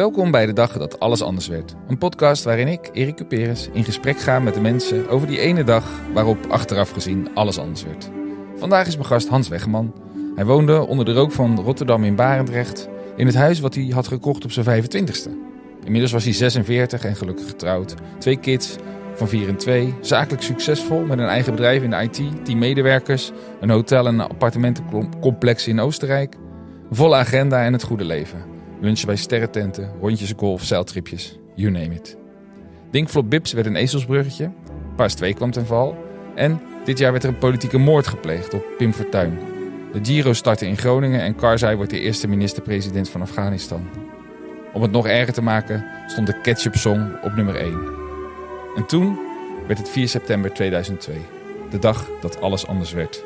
Welkom bij de dag dat alles anders werd. Een podcast waarin ik, Erik Cuperus, in gesprek ga met de mensen over die ene dag waarop achteraf gezien alles anders werd. Vandaag is mijn gast Hans Weggeman. Hij woonde onder de rook van Rotterdam in Barendrecht in het huis wat hij had gekocht op zijn 25ste. Inmiddels was hij 46 en gelukkig getrouwd. Twee kids van 4 en 2. Zakelijk succesvol met een eigen bedrijf in de IT, 10 medewerkers, een hotel en een appartementencomplex in Oostenrijk. Volle agenda en het goede leven. Lunchen bij sterrententen, rondjes golf, zeiltripjes, you name it. Dinkflop Bips werd een ezelsbruggetje. Paars 2 kwam ten val. En dit jaar werd er een politieke moord gepleegd op Pim Fortuyn. De Giro startte in Groningen en Karzai wordt de eerste minister-president van Afghanistan. Om het nog erger te maken stond de Ketchup Song op nummer 1. En toen werd het 4 september 2002. De dag dat alles anders werd.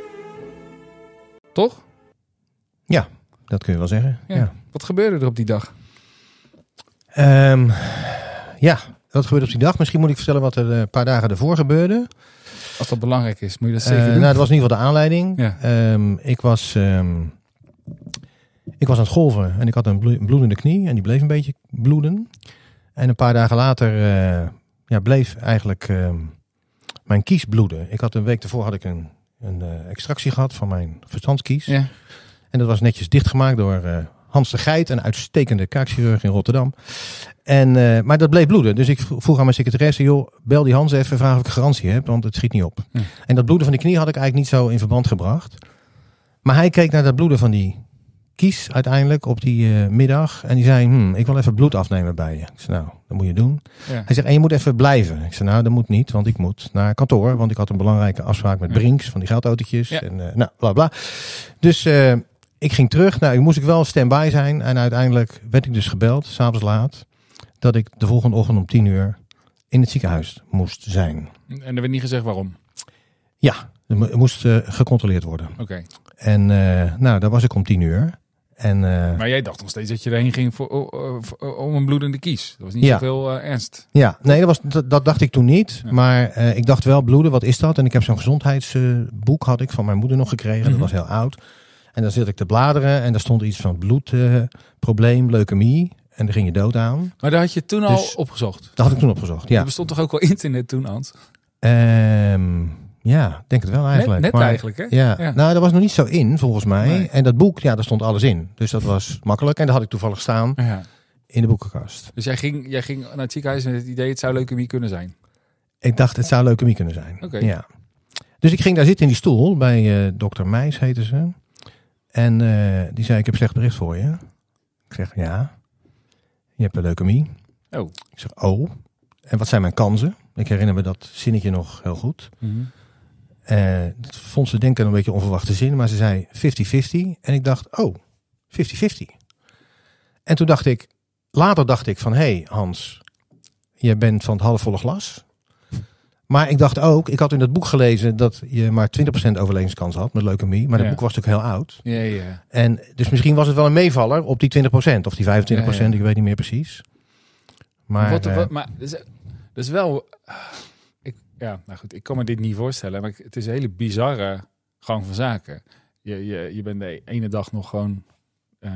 Toch? Ja, dat kun je wel zeggen. Ja. Ja, Wat gebeurde er op die dag? Ehm, ja wat gebeurde op die dag? Misschien moet ik vertellen wat er een paar dagen ervoor gebeurde. Als dat belangrijk is, moet je dat Eh, zeker doen. nou, dat was in ieder geval de aanleiding. Ja. Ehm, ik, was, ehm, ik was aan het golven en ik had een blo- bloedende knie en die bleef een beetje bloeden. En een paar dagen later eh, ja, bleef eigenlijk mijn kies bloeden. Ik had een week daarvoor had ik een, een eh, extractie gehad van mijn verstandskies. Ja. En dat was netjes dichtgemaakt door eh, Hans de Geit, een uitstekende kaakchirurg in Rotterdam. En, eh, maar dat bleef bloeden. Dus ik vro- vroeg aan mijn secretaresse, joh, bel die Hans even, vraag of ik garantie heb, want het schiet niet op. En dat bloeden van die knie had ik eigenlijk niet zo in verband gebracht. Maar hij keek naar dat bloeden van die kies uiteindelijk op die eh, middag. En die zei, hm, ik wil even bloed afnemen bij je. Ik zei, nou, dat moet je doen. Ja. Hij zegt, en je moet even blijven. Ik zei, nou, dat moet niet, want ik moet naar kantoor. Want ik had een belangrijke afspraak met Ja. Brinks van die geldautootjes. En eh, nou, bla bla. Dus ik ging terug. Nou, ik moest ik wel stand-by zijn. En uiteindelijk werd ik dus gebeld, s'avonds laat, dat ik de volgende ochtend om tien uur in het ziekenhuis moest zijn. En er werd niet gezegd waarom. Ja, er mo- moest eh, gecontroleerd worden. Oké. En eh, nou, daar was ik om tien uur. En eh, Maar jij dacht nog steeds dat je erheen ging voor, om een bloedende kies. Dat was niet Ja. zoveel ernst. ja, nee, dat, was, dat, dat dacht ik toen niet. Ja. Maar ik dacht wel, bloeden, wat is dat? En ik heb zo'n gezondheidsboek had ik van mijn moeder nog gekregen. Mhm. Dat was heel oud. En dan zit ik te bladeren en daar stond iets van bloedprobleem, leukemie. En daar ging je dood aan. Maar daar had je toen al Dus- opgezocht. Dat had ik toen opgezocht, Er ja. bestond toch ook wel internet toen, Hans? Ehm, ja, denk het wel eigenlijk. net net Maar- eigenlijk, hè? Ja. Ja. nou dat was nog niet zo in volgens mij. Nee. En dat boek, ja, daar stond alles in. Dus dat was makkelijk. En dat had ik toevallig staan Ja. in de boekenkast. Dus jij ging, jij ging naar het ziekenhuis met het idee, het zou leukemie kunnen zijn. Ik dacht, het zou leukemie kunnen zijn. Oké. Ja. Dus ik ging daar zitten in die stoel bij eh dokter Meijs, heette ze. En eh, die zei, ik heb slecht bericht voor je. Ik zeg, ja. Je hebt een leukemie. Oh. Ik zeg, oh. En wat zijn mijn kansen? Ik herinner me dat zinnetje nog heel goed. Mhm. Eh, dat vond ze denk ik een beetje onverwachte zin, maar ze zei 50-50. En ik dacht, oh, 50-50. En toen dacht ik, later dacht ik van, hé hey Hans, je bent van het halfvolle glas. Maar ik dacht ook, ik had in dat boek gelezen dat je maar 20% overlevingskans had met leukemie. Maar dat Ja. boek was natuurlijk heel oud. Ja, ja. En dus misschien was het wel een meevaller op die 20% of die 25%, Ja, ja. ik weet niet meer precies. Maar, wat, eh, wat, maar dat is wel... Ik, ja, nou goed, ik kan me dit niet voorstellen. Maar het is een hele bizarre gang van zaken. Je, je, je bent de ene dag nog gewoon eh,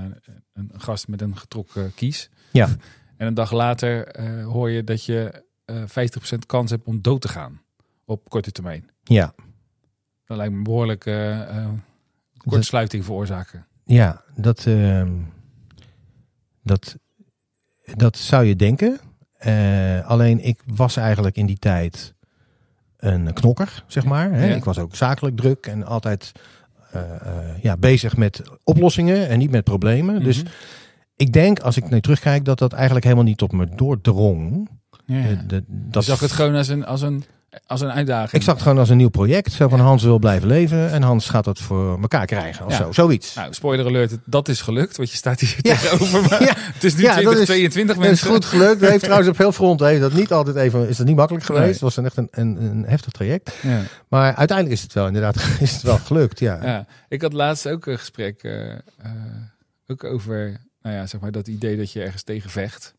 een gast met een getrokken kies. Ja. En een dag later eh, hoor je dat je eh 50% kans hebt om dood te gaan. Op korte termijn. ja, Dat lijkt me een behoorlijke eh, eh, kortsluiting veroorzaken. Ja, dat, ehm, dat, dat zou je denken. Eh, alleen ik was eigenlijk in die tijd een knokker, zeg maar. Hè? Ja. Ik was ook zakelijk druk en altijd eh, eh, ja, bezig met oplossingen en niet met problemen. Dus Mhm. ik denk, als ik nu terugkijk, dat dat eigenlijk helemaal niet tot me doordrong. Ja, de- Je dat zag het gewoon als een, als een, als een uitdaging. Ik zag het gewoon als een nieuw project. Zo van Hans wil blijven leven en Hans gaat dat voor elkaar krijgen of Ja. zo. Zoiets. Nou, spoiler alert, het- dat is gelukt, want je staat hier tegenover me. Het is nu Ja, dat is- 2022 Dat is mensen. goed gelukt. Dat heeft trouwens op heel front heeft dat niet altijd even is dat niet makkelijk geweest. Nee. Het was een echt een, een, een heftig traject. Ja. Maar uiteindelijk is het wel inderdaad is het wel gelukt. Ja. Ja. Ik had laatst ook een gesprek eh, eh, ook over nou ja, zeg maar, dat idee dat je ergens tegen vecht.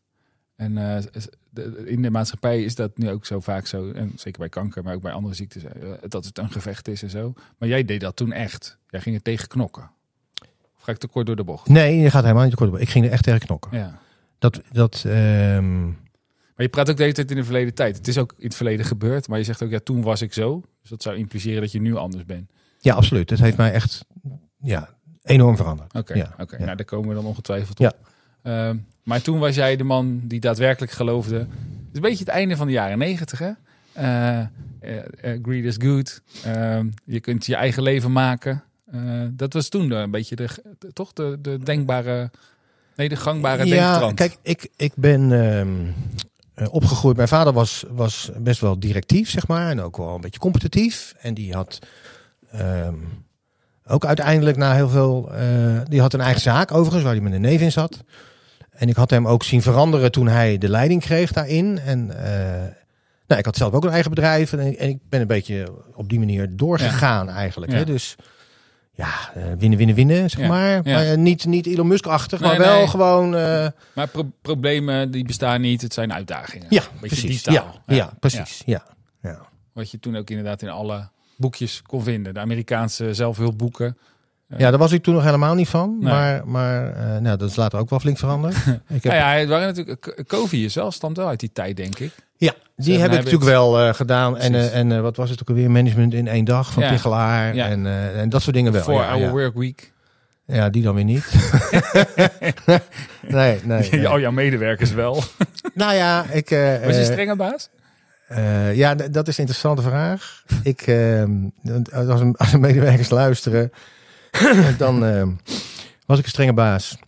En eh, de- in de maatschappij is dat nu ook zo vaak zo, en zeker bij kanker, maar ook bij andere ziektes, eh, dat het een gevecht is en zo. Maar jij deed dat toen echt. Jij ging er tegen knokken. Of ga ik te kort door de bocht? Nee, je gaat helemaal niet te kort op. Ik ging er echt tegen knokken. Ja. Dat, dat, ehm, Maar je praat ook de hele tijd in de verleden tijd. Het is ook in het verleden gebeurd, maar je zegt ook, ja, toen was ik zo. Dus dat zou impliceren dat je nu anders bent. ja, absoluut. Het heeft mij echt ja, enorm veranderd. Oké, Ja, oké. ja. nou daar komen we dan ongetwijfeld Ja. Ehm, maar toen was jij de man die daadwerkelijk geloofde. Het is een beetje het einde van de jaren negentig, hè? Eh, eh, eh, greed is good. Ehm, je kunt je eigen leven maken. Dat was toen een beetje de, toch de, de denkbare, nee, de gangbare ja, denktrand. kijk, ik, ik ben ehm, eh, opgegroeid. Mijn vader was, was best wel directief, zeg maar. En ook wel een beetje competitief. En die had ook uiteindelijk na heel veel... die had een eigen zaak overigens, waar hij met een neef in zat. En ik had hem ook zien veranderen toen hij de leiding kreeg daarin. En eh, nou, ik had zelf ook een eigen bedrijf. En, en ik ben een beetje op die manier doorgegaan eigenlijk. Ja. Hè? Dus ja, eh, winnen, winnen, winnen, zeg Ja. maar. Ja. maar eh, niet, niet Elon Musk-achtig, Nee, maar wel nee. gewoon... Maar pro- problemen die bestaan niet, het zijn uitdagingen. ja, precies. Ja, taal. ja, precies. Ja. Ja. Wat je toen ook inderdaad in alle boekjes kon vinden. De Amerikaanse zelfhulpboeken. Ja, daar was ik toen nog helemaal niet van. Nee. Maar, maar eh, nou, dat is later ook wel flink veranderd. ik heb, Nou ja, ja, het waren natuurlijk, K- Covey zelf stamt wel uit die tijd, denk ik. die Seven heb ik natuurlijk wel eh, gedaan. En, eh, en wat was het ook alweer? Management in één dag van Ja. Tichelaar. Ja. En, en dat soort dingen wel. Voor ja, Our ja. Work Week. ja, die dan weer niet. nee, nee. nee. Al jouw medewerkers wel. Nou ja, ik... Was je strenge baas? Ja, dat is een interessante vraag. Ik, ehm, als, een, als een medewerkers luisteren, dan ehm, was ik een strenge baas.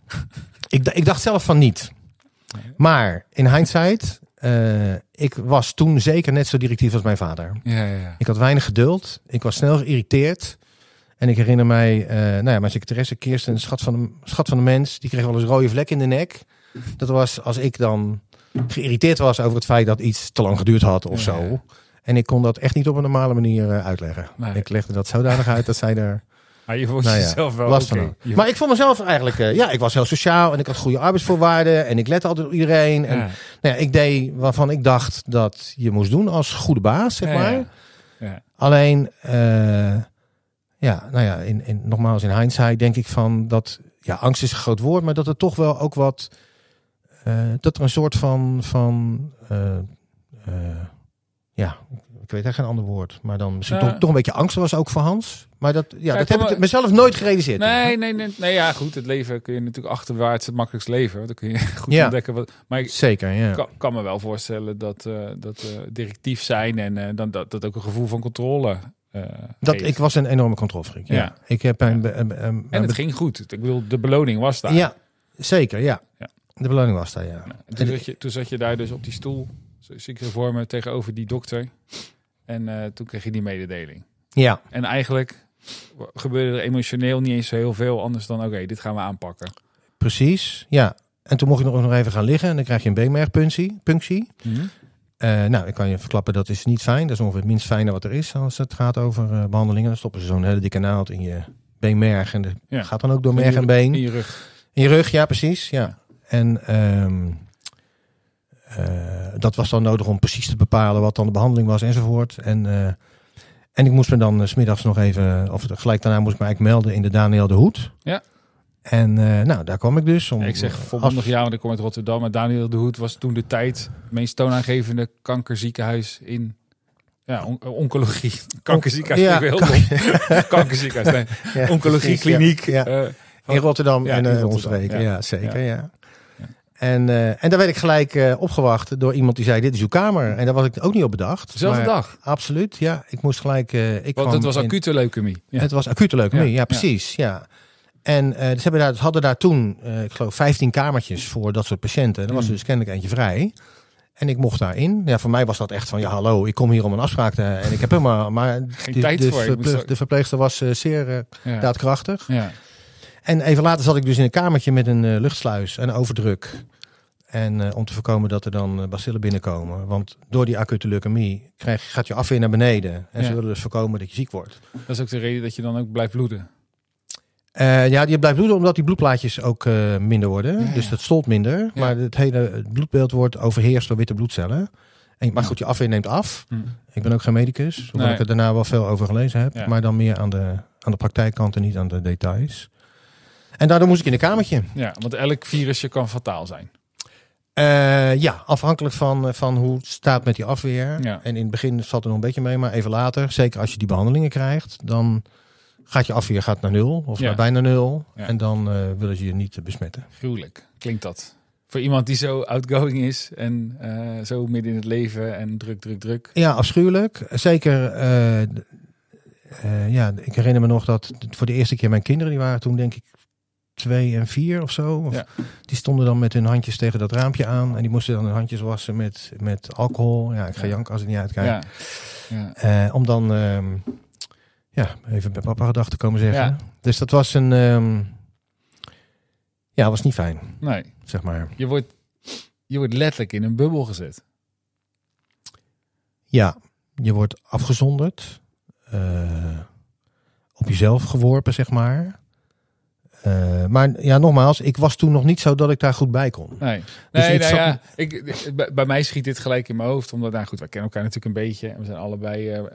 Ik, ik dacht zelf van niet. Maar in hindsight, eh, ik was toen zeker net zo directief als mijn vader. Ja, ja, ja. Ik had weinig geduld. Ik was snel geïrriteerd. En ik herinner mij, eh, nou ja, mijn secretaresse Kirsten, een schat van, de, schat van de mens, die kreeg wel eens rode vlek in de nek. Dat was als ik dan geïrriteerd was over het feit dat iets te lang geduurd had of zo. En ik kon dat echt niet op een normale manier eh, uitleggen. Nee. Ik legde dat zodanig uit dat zij er Maar je vond nou ja, jezelf wel last van Maar ik vond mezelf eigenlijk, eh, ja, ik was heel sociaal en ik had goede arbeidsvoorwaarden en ik lette altijd op iedereen. En ja. nou ja, ik deed waarvan ik dacht dat je moest doen als goede baas, zeg maar. Alleen, eh, ja, nou ja, in, in, nogmaals in hindsight denk ik van dat, ja, angst is een groot woord, maar dat er toch wel ook wat, eh, dat er een soort van, van ja, ik weet echt geen ander woord, maar dan misschien Ja. toch, toch een beetje angst was ook voor Hans. Maar dat, ja, dat heb ik mezelf nooit gerealiseerd. Nee, nee, nee, nee. Ja, goed. Het leven kun je natuurlijk achterwaarts het makkelijkst leven. Want dan kun je goed Ja. ontdekken. Wat, maar ik Zeker, ja. kan, kan me wel voorstellen dat, eh, dat eh, directief zijn en eh, dan, dat, dat ook een gevoel van controle eh, Dat, ik was een enorme controlfreak. Ja. Ja. Ik heb een, een, een, een- En het ging goed. Ik bedoel, de beloning was daar. ja, zeker, ja. Ja. De beloning was daar, ja. En toen, zat je, toen zat je daar dus op die stoel, zie ik zo voor me, tegenover die dokter. En eh, toen kreeg je die mededeling. Ja, En eigenlijk gebeurde er emotioneel niet eens heel veel anders dan, oké, dit gaan we aanpakken. precies. Ja. En toen mocht ik nog nog even gaan liggen en dan krijg je een beenmergpunctie. Punctie. Eh, nou, ik kan je verklappen, dat is niet fijn. Dat is ongeveer het minst fijne wat er is als het gaat over eh, behandelingen. Dan stoppen ze zo'n hele dikke naald in je beenmerg. En dat Ja. gaat dan ook door merg en been. In je rug. In je rug, ja, precies. Ja. En ehm, eh, dat was dan nodig om precies te bepalen wat dan de behandeling was enzovoort. En, eh, en ik moest me dan eh, 's smiddags nog even, of gelijk daarna moest ik me eigenlijk melden in de Daniel de Hoed. Ja. En eh, nou, daar kwam ik dus. Om, Ja, ik zeg als- volmondig ja, want ik kom uit Rotterdam. Maar Daniel de Hoed was toen de tijd meest toonaangevende kankerziekenhuis in ja, on- oncologie. Kankerziekenhuis, Ja, heel. Kankerziekenhuis, nee. Ja, Oncologie-kliniek. Ja, eh, In Rotterdam en in eh, Rotterdam, omstreken. Ja. ja. zeker, ja. En, eh, en daar werd ik gelijk eh, opgewacht door iemand die zei, dit is uw kamer. En daar was ik ook niet op bedacht. dezelfde Maar dag. Absoluut, ja. Ik moest gelijk... eh, ik Want het was in- acute leukemie. Ja. Het was acute leukemie, ja, Ja, precies. Ja. En ze hebben daar, ze hadden daar toen, ik geloof, 15 kamertjes voor dat soort patiënten. En er was Mm. dus kennelijk eentje vrij. En ik mocht daarin. Ja, voor mij was dat echt van, ja hallo, ik kom hier om een afspraak te... En ik heb helemaal... Maar Geen de, tijd de, voor. Ook- de verpleegster was zeer ja. daadkrachtig. Ja. En even later zat ik dus in een kamertje met een luchtsluis en overdruk. En eh, om te voorkomen dat er dan eh, bacillen binnenkomen. Want door die acute leukemie krijg, gaat je afweer naar beneden. En Ja. ze willen dus voorkomen dat je ziek wordt. Dat is ook de reden dat je dan ook blijft bloeden. Eh, ja, die blijft bloeden omdat die bloedplaatjes ook minder worden. Ja, ja. Dus dat stolt minder. Maar het hele het bloedbeeld wordt overheerst door witte bloedcellen. En, maar goed, je afweer neemt af. Hm. Ik ben ook geen medicus, hoewel Nee. ik er daarna wel veel over gelezen heb. Maar dan meer aan de, aan de praktijkkant en niet aan de details. En daardoor moest ik in een kamertje. Ja, want elk virusje kan fataal zijn. Eh, ja, afhankelijk van, eh, van hoe het staat met die afweer. Ja. En in het begin valt er nog een beetje mee, maar even later, zeker als je die behandelingen krijgt, dan gaat je afweer gaat naar nul of Ja. naar bijna nul. Ja. En dan eh, willen ze je niet besmetten. Gruwelijk, klinkt dat. Voor iemand die zo outgoing is en zo midden in het leven en druk, druk, druk. Ja, afschuwelijk. Zeker, ja, ik herinner me nog dat voor de eerste keer mijn kinderen, die waren toen denk ik twee en vier of zo. Of, Ja. Die stonden dan met hun handjes tegen dat raampje aan en die moesten dan hun handjes wassen met, met alcohol. Ja, ik ga Ja. janken als ik niet uitkijk. Ja. Eh, om dan ehm, ja, even bij papa gedacht te komen zeggen. Dus dat was een. ehm, ja, was niet fijn, Nee, zeg maar. je wordt, je wordt letterlijk in een bubbel gezet. Ja, je wordt afgezonderd. eh, op jezelf geworpen, zeg maar. Eh, maar ja, nogmaals, ik was toen nog niet zo dat ik daar goed bij kon. Nee, Dus nee ik nou ja, ik, bij, bij mij schiet dit gelijk in mijn hoofd. Omdat, nou goed, wij kennen elkaar natuurlijk een beetje. En we zijn allebei eh, eh,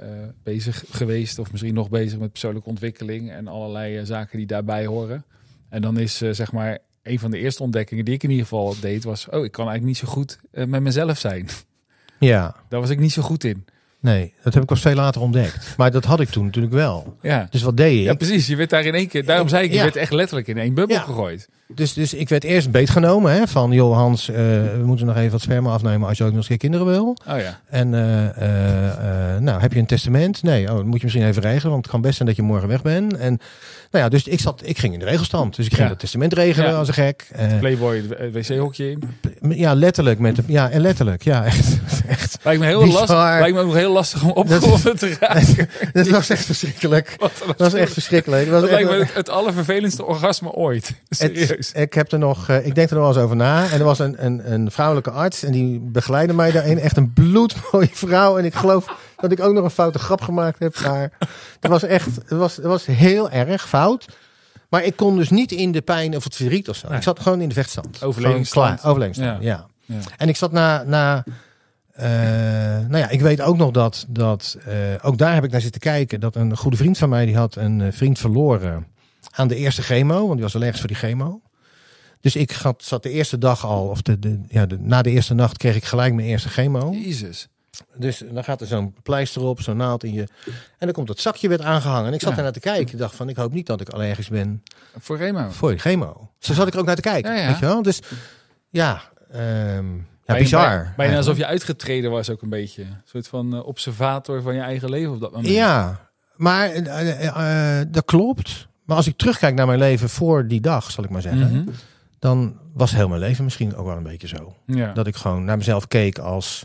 bezig geweest. Of misschien nog bezig met persoonlijke ontwikkeling. En allerlei zaken die daarbij horen. En dan is zeg maar een van de eerste ontdekkingen die ik in ieder geval deed. Was, oh, ik kan eigenlijk niet zo goed met mezelf zijn. Ja, Daar was ik niet zo goed in. Nee, dat heb ik pas veel later ontdekt. Maar dat had ik toen natuurlijk wel. Ja, Dus wat deed ik? ja precies. Je werd daar in één keer, daarom zei ik, je Ja. werd echt letterlijk in één bubbel Ja. gegooid. Dus, dus ik werd eerst beetgenomen hè, van, joh Hans, eh, we moeten nog even wat sperma afnemen als je ook nog eens een keer kinderen wil. Oh ja, En eh, eh, nou, heb je een testament? Nee, oh, dat moet je misschien even regelen, want het kan best zijn dat je morgen weg bent. En nou ja, dus ik zat, ik ging in de regelstand. Dus ik ging Ja. het testament regelen als een gek. Eh, Playboy, wc-hokje in. ja, letterlijk met, de- ja, en letterlijk, ja, echt, echt. Lijkt me heel lastig. Lijkt me ook heel lastig om opgewonden te raken. Dat was echt verschrikkelijk. Wat Dat was echt verschrikkelijk. Dat was Dat echt- lijkt me het, allervervelendste orgasme ooit. Serieus. Het, ik heb er nog, eh, ik denk er nog wel eens over na. En er was een, een, een vrouwelijke arts en die begeleidde mij daarin. Echt een bloedmooie vrouw. En ik geloof dat ik ook nog een foute grap gemaakt heb. Maar het was echt, het was, het was heel erg fout. Maar ik kon dus niet in de pijn of het verdriet of zo. Nee. Ik zat gewoon in de vechtstand. Overlevingsstand. Klaar, overlevingsstand, ja. Ja. En ik zat na, na eh, nou ja, ik weet ook nog dat, dat eh, ook daar heb ik naar zitten kijken. Dat een goede vriend van mij, die had een eh, vriend verloren aan de eerste chemo. Want die was allergisch voor die chemo. Dus ik had, zat de eerste dag al, of de, de, ja, de, na de eerste nacht kreeg ik gelijk mijn eerste chemo. Jezus. Dus dan gaat er zo'n pleister op, zo'n naald in je. En dan komt dat zakje weer aangehangen. En ik zat Ja. er naar te kijken. Ik dacht van, ik hoop niet dat ik allergisch ben Voor Remo. voor chemo. Zo zat ik er ook naar te kijken. Ja, ja. Weet je wel? Dus ja, ehm, ja bizar. Bijna, alsof je uitgetreden was ook een beetje. Een soort van eh, observator van je eigen leven op dat moment. Ja, maar eh, eh, dat klopt. Maar als ik terugkijk naar mijn leven voor die dag, zal ik maar zeggen, Mhm. dan was heel mijn leven misschien ook wel een beetje zo. ja. Dat ik gewoon naar mezelf keek als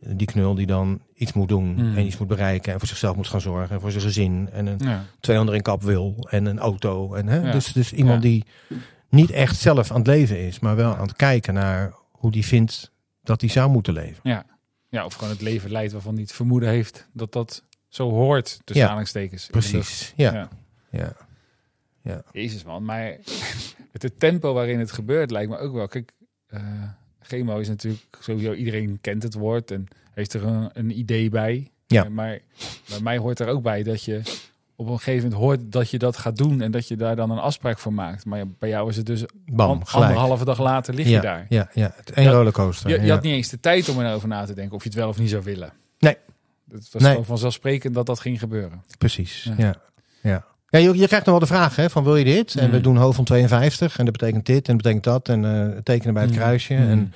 die knul die dan iets moet doen Mhm. en iets moet bereiken en voor zichzelf moet gaan zorgen en voor zijn gezin en een ja. twee onder in kap wil en een auto. En, hè? Ja. Dus, dus iemand Ja. die niet echt zelf aan het leven is, maar wel aan het kijken naar hoe die vindt dat hij zou moeten leven. Ja. ja, of gewoon het leven leidt waarvan hij het vermoeden heeft dat dat zo hoort. Tussen aanhalingstekens. Precies. Ja. Ja. ja. Jezus man, maar het, het tempo waarin het gebeurt lijkt me ook wel. Kijk, eh chemo is natuurlijk sowieso, iedereen kent het woord en heeft er een, een idee bij. Ja. Eh, maar bij mij hoort er ook bij dat je op een gegeven moment hoort dat je dat gaat doen en dat je daar dan een afspraak voor maakt. Maar bij jou is het dus Bam, anderhalve dag later lig je ja, daar. Ja, ja. Het een rollercoaster. Je, je ja. had niet eens de tijd om erover na te denken of je het wel of niet zou willen. Nee. Het was Nee. vanzelfsprekend dat dat ging gebeuren. Precies, Ja. ja. ja. Ja. je, je krijgt nog wel de vraag hè, van wil je dit? En Mm. we doen hoofd van 52 en dat betekent dit en dat betekent dat. En eh, tekenen bij het Mm. kruisje. Mm. En,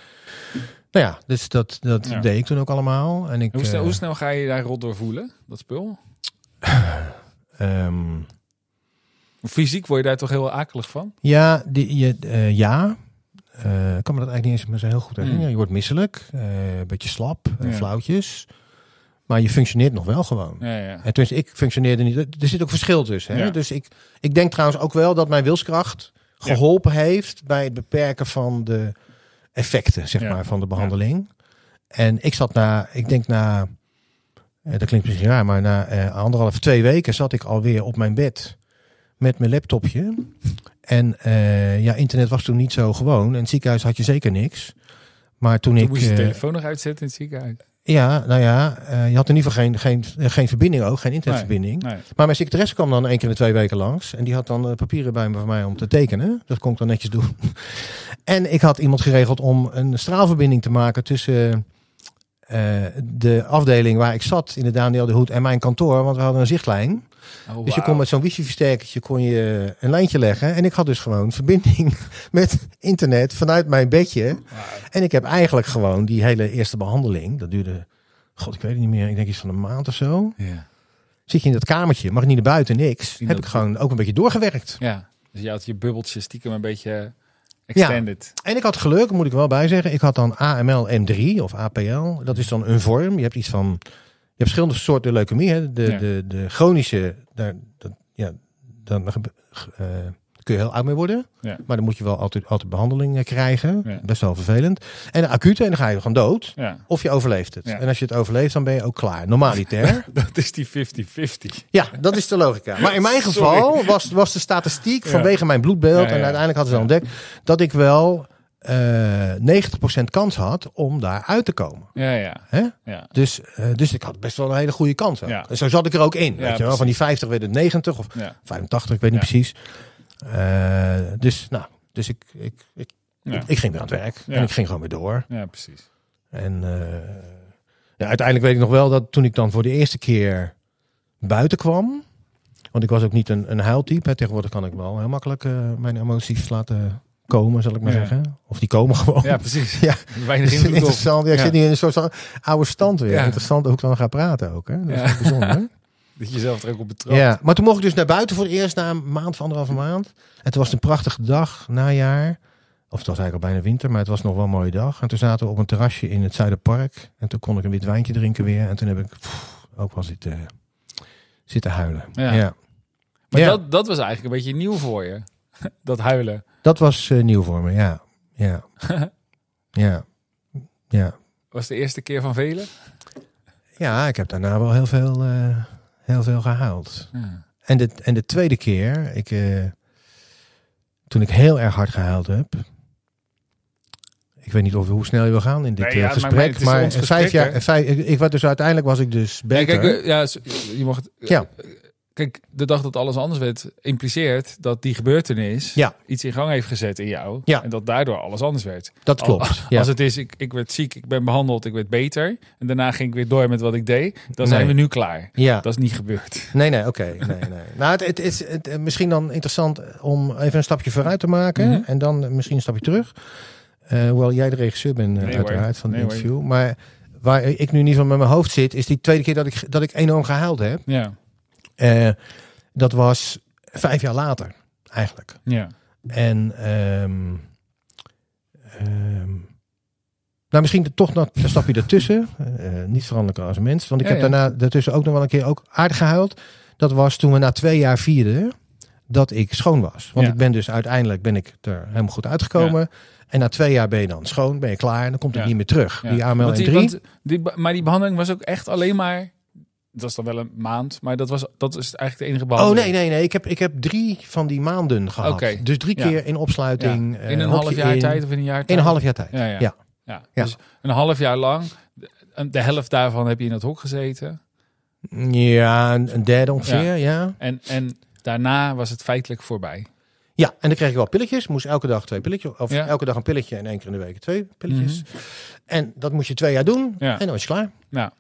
nou ja, dus dat, dat Ja. deed ik toen ook allemaal. En ik, Hoe snel, eh, hoe snel ga je daar rot door voelen, dat spul? ehm, Fysiek word je daar toch heel akelig van? ja, die, je, eh, ja. Ik kan me dat eigenlijk niet eens meer zo heel goed herinneren. Mm. Je wordt misselijk, een beetje slap, Ja. flauwtjes. Maar je functioneert nog wel gewoon. Ja, ja. En tenminste, ik functioneerde niet. Er zit ook verschil tussen. Hè? Ja. Dus ik, ik denk trouwens ook wel dat mijn wilskracht geholpen heeft bij het beperken van de effecten, zeg maar, van de behandeling. En ik zat na, ik denk na, eh, dat klinkt misschien raar, maar na eh, anderhalf, twee weken zat ik alweer op mijn bed met mijn laptopje. En eh, ja, internet was toen niet zo gewoon. En in het ziekenhuis had je zeker niks. Maar toen, Toen ik. moest je eh, telefoon nog uitzetten in het ziekenhuis. Ja, nou ja, eh, je had in ieder geval geen, geen, eh, geen verbinding ook, geen internetverbinding. Nee. Maar mijn secretaresse kwam dan één keer in de twee weken langs. En die had dan eh, papieren bij me voor mij om te tekenen. Dat kon ik dan netjes doen. en ik had iemand geregeld om een straalverbinding te maken tussen de afdeling waar ik zat in de Daniel de Hoed en mijn kantoor. Want we hadden een zichtlijn. Oh, Dus je kon met zo'n wifi-versterkertje kon je een lijntje leggen. En ik had dus gewoon verbinding met internet vanuit mijn bedje. En ik heb eigenlijk gewoon die hele eerste behandeling. Dat duurde, god ik weet het niet meer. Ik denk iets van een maand of zo. Ja. Zit je in dat kamertje, mag niet naar buiten, niks. Heb ik gewoon ook een beetje doorgewerkt. ja. Dus je had je bubbeltje stiekem een beetje extended. En ik had geluk, moet ik wel bij zeggen. Ik had dan AML M3 of APL. Dat is dan een vorm. Je hebt iets van. Je hebt verschillende soorten leukemie. Hè. De, Ja. de, de chronische, daar, dat, ja, dan eh, kun je heel oud mee worden. Ja. Maar dan moet je wel altijd, altijd behandeling eh, krijgen. Ja. Best wel vervelend. En de acute, en dan ga je gewoon dood. Of je overleeft het. En als je het overleeft, dan ben je ook klaar. Normaliter. Dat is die 50-50. ja, dat is de logica. Maar in mijn geval was, was de statistiek vanwege mijn bloedbeeld. En uiteindelijk hadden ze ontdekt dat ik wel 90% kans had om daar uit te komen. Ja, ja. Hè? Ja. Dus, eh, dus ik had best wel een hele goede kans. Ja. En zo zat ik er ook in. Ja, weet je wel? precies. Van die 50 werd het 90 of Ja. 85, ik weet niet precies. Eh, dus nou, dus ik, ik, ik, ik ging weer aan het werk. En ik ging gewoon weer door. ja, precies. En eh, ja, uiteindelijk weet ik nog wel dat toen ik dan voor de eerste keer buiten kwam. Want ik was ook niet een, een huiltype. Tegenwoordig kan ik wel heel makkelijk eh, mijn emoties laten komen, zal ik maar Ja. zeggen. Of die komen gewoon. Ja, precies. Ja. Weinig invloed interessant. Ja, ik zit nu in een soort van oude stand weer. Interessant hoe ik dan ga praten ook. Hè? Dat is bijzonder. Dat je jezelf er ook op betrapt. ja. Maar toen mocht ik dus naar buiten voor het eerst na een maand of anderhalve maand. En toen was het een prachtige dag, najaar. Of het was eigenlijk al bijna winter, maar het was nog wel een mooie dag. En toen zaten we op een terrasje in het Zuiderpark. En toen kon ik een wit wijntje drinken weer. En toen heb ik pff, ook wel zitten, zitten huilen. Ja. Ja. Maar Ja. dat, dat was eigenlijk een beetje nieuw voor je. Dat huilen. Dat was eh, nieuw voor me, ja. Ja. ja. Ja. Was de eerste keer van velen? Ja, ik heb daarna wel heel veel, eh, heel veel gehuild. Ja. En de, en de tweede keer, ik, eh, toen ik heel erg hard gehuild heb. Ik weet niet of, hoe snel je wil gaan in dit Nee, ja, gesprek. maar Maar, vijf jaar, vijf, ik, ik was dus uiteindelijk was ik dus beter. kijk, eh, ja, je mocht. Ja. Kijk, de dag dat alles anders werd, impliceert dat die gebeurtenis Ja. iets in gang heeft gezet in jou. Ja. En dat daardoor alles anders werd. dat klopt. Al- ja. Als het is, ik, ik werd ziek, ik ben behandeld, ik werd beter. En daarna ging ik weer door met wat ik deed. Dan zijn we nu klaar. ja. Dat is niet gebeurd. Nee, nee, oké. Nee, nee. Nou, het, het is het, eh, misschien dan interessant om even een stapje vooruit te maken. Mhm. En dan misschien een stapje terug. Eh, hoewel jij de regisseur bent, eh, hoor. uiteraard, van het hoor. interview. Maar waar ik nu in ieder geval met mijn hoofd zit, is die tweede keer dat ik, dat ik enorm gehuild heb. Ja. Eh, dat was vijf jaar later, eigenlijk. Ja. En ehm, ehm, nou, misschien toch nog een stapje ertussen. Eh, niet veranderlijk als een mens. Want ik Ja, heb ja. daarna daartussen ook nog wel een keer ook aardig gehuild. Dat was toen we na twee jaar vierden dat ik schoon was. Want Ja. ik ben dus uiteindelijk ben ik er helemaal goed uitgekomen. En na twee jaar ben je dan schoon, ben je klaar. En dan komt het niet meer terug. Die AML en die- 3. want die, maar die behandeling was ook echt alleen maar. Dat was dan wel een maand, maar dat, was, dat is eigenlijk de enige Oh behandeling. nee, nee, nee. Ik heb, ik heb drie van die maanden gehad. Dus drie Ja. keer in opsluiting. In eh, een hokje half jaar in. tijd of in een jaar tijd? In een half jaar tijd. Ja, ja. Ja. Dus een half jaar lang. de- helft daarvan heb je in dat hok gezeten. Ja, een, een derde ongeveer, ja. En, en daarna was het feitelijk voorbij. Ja, en dan kreeg ik wel pilletjes. Moest elke dag twee pilletjes. Of Ja. elke dag een pilletje en één keer in de week twee pilletjes. Mhm. En dat moest je twee jaar doen. Ja. En dan was je klaar. Ja.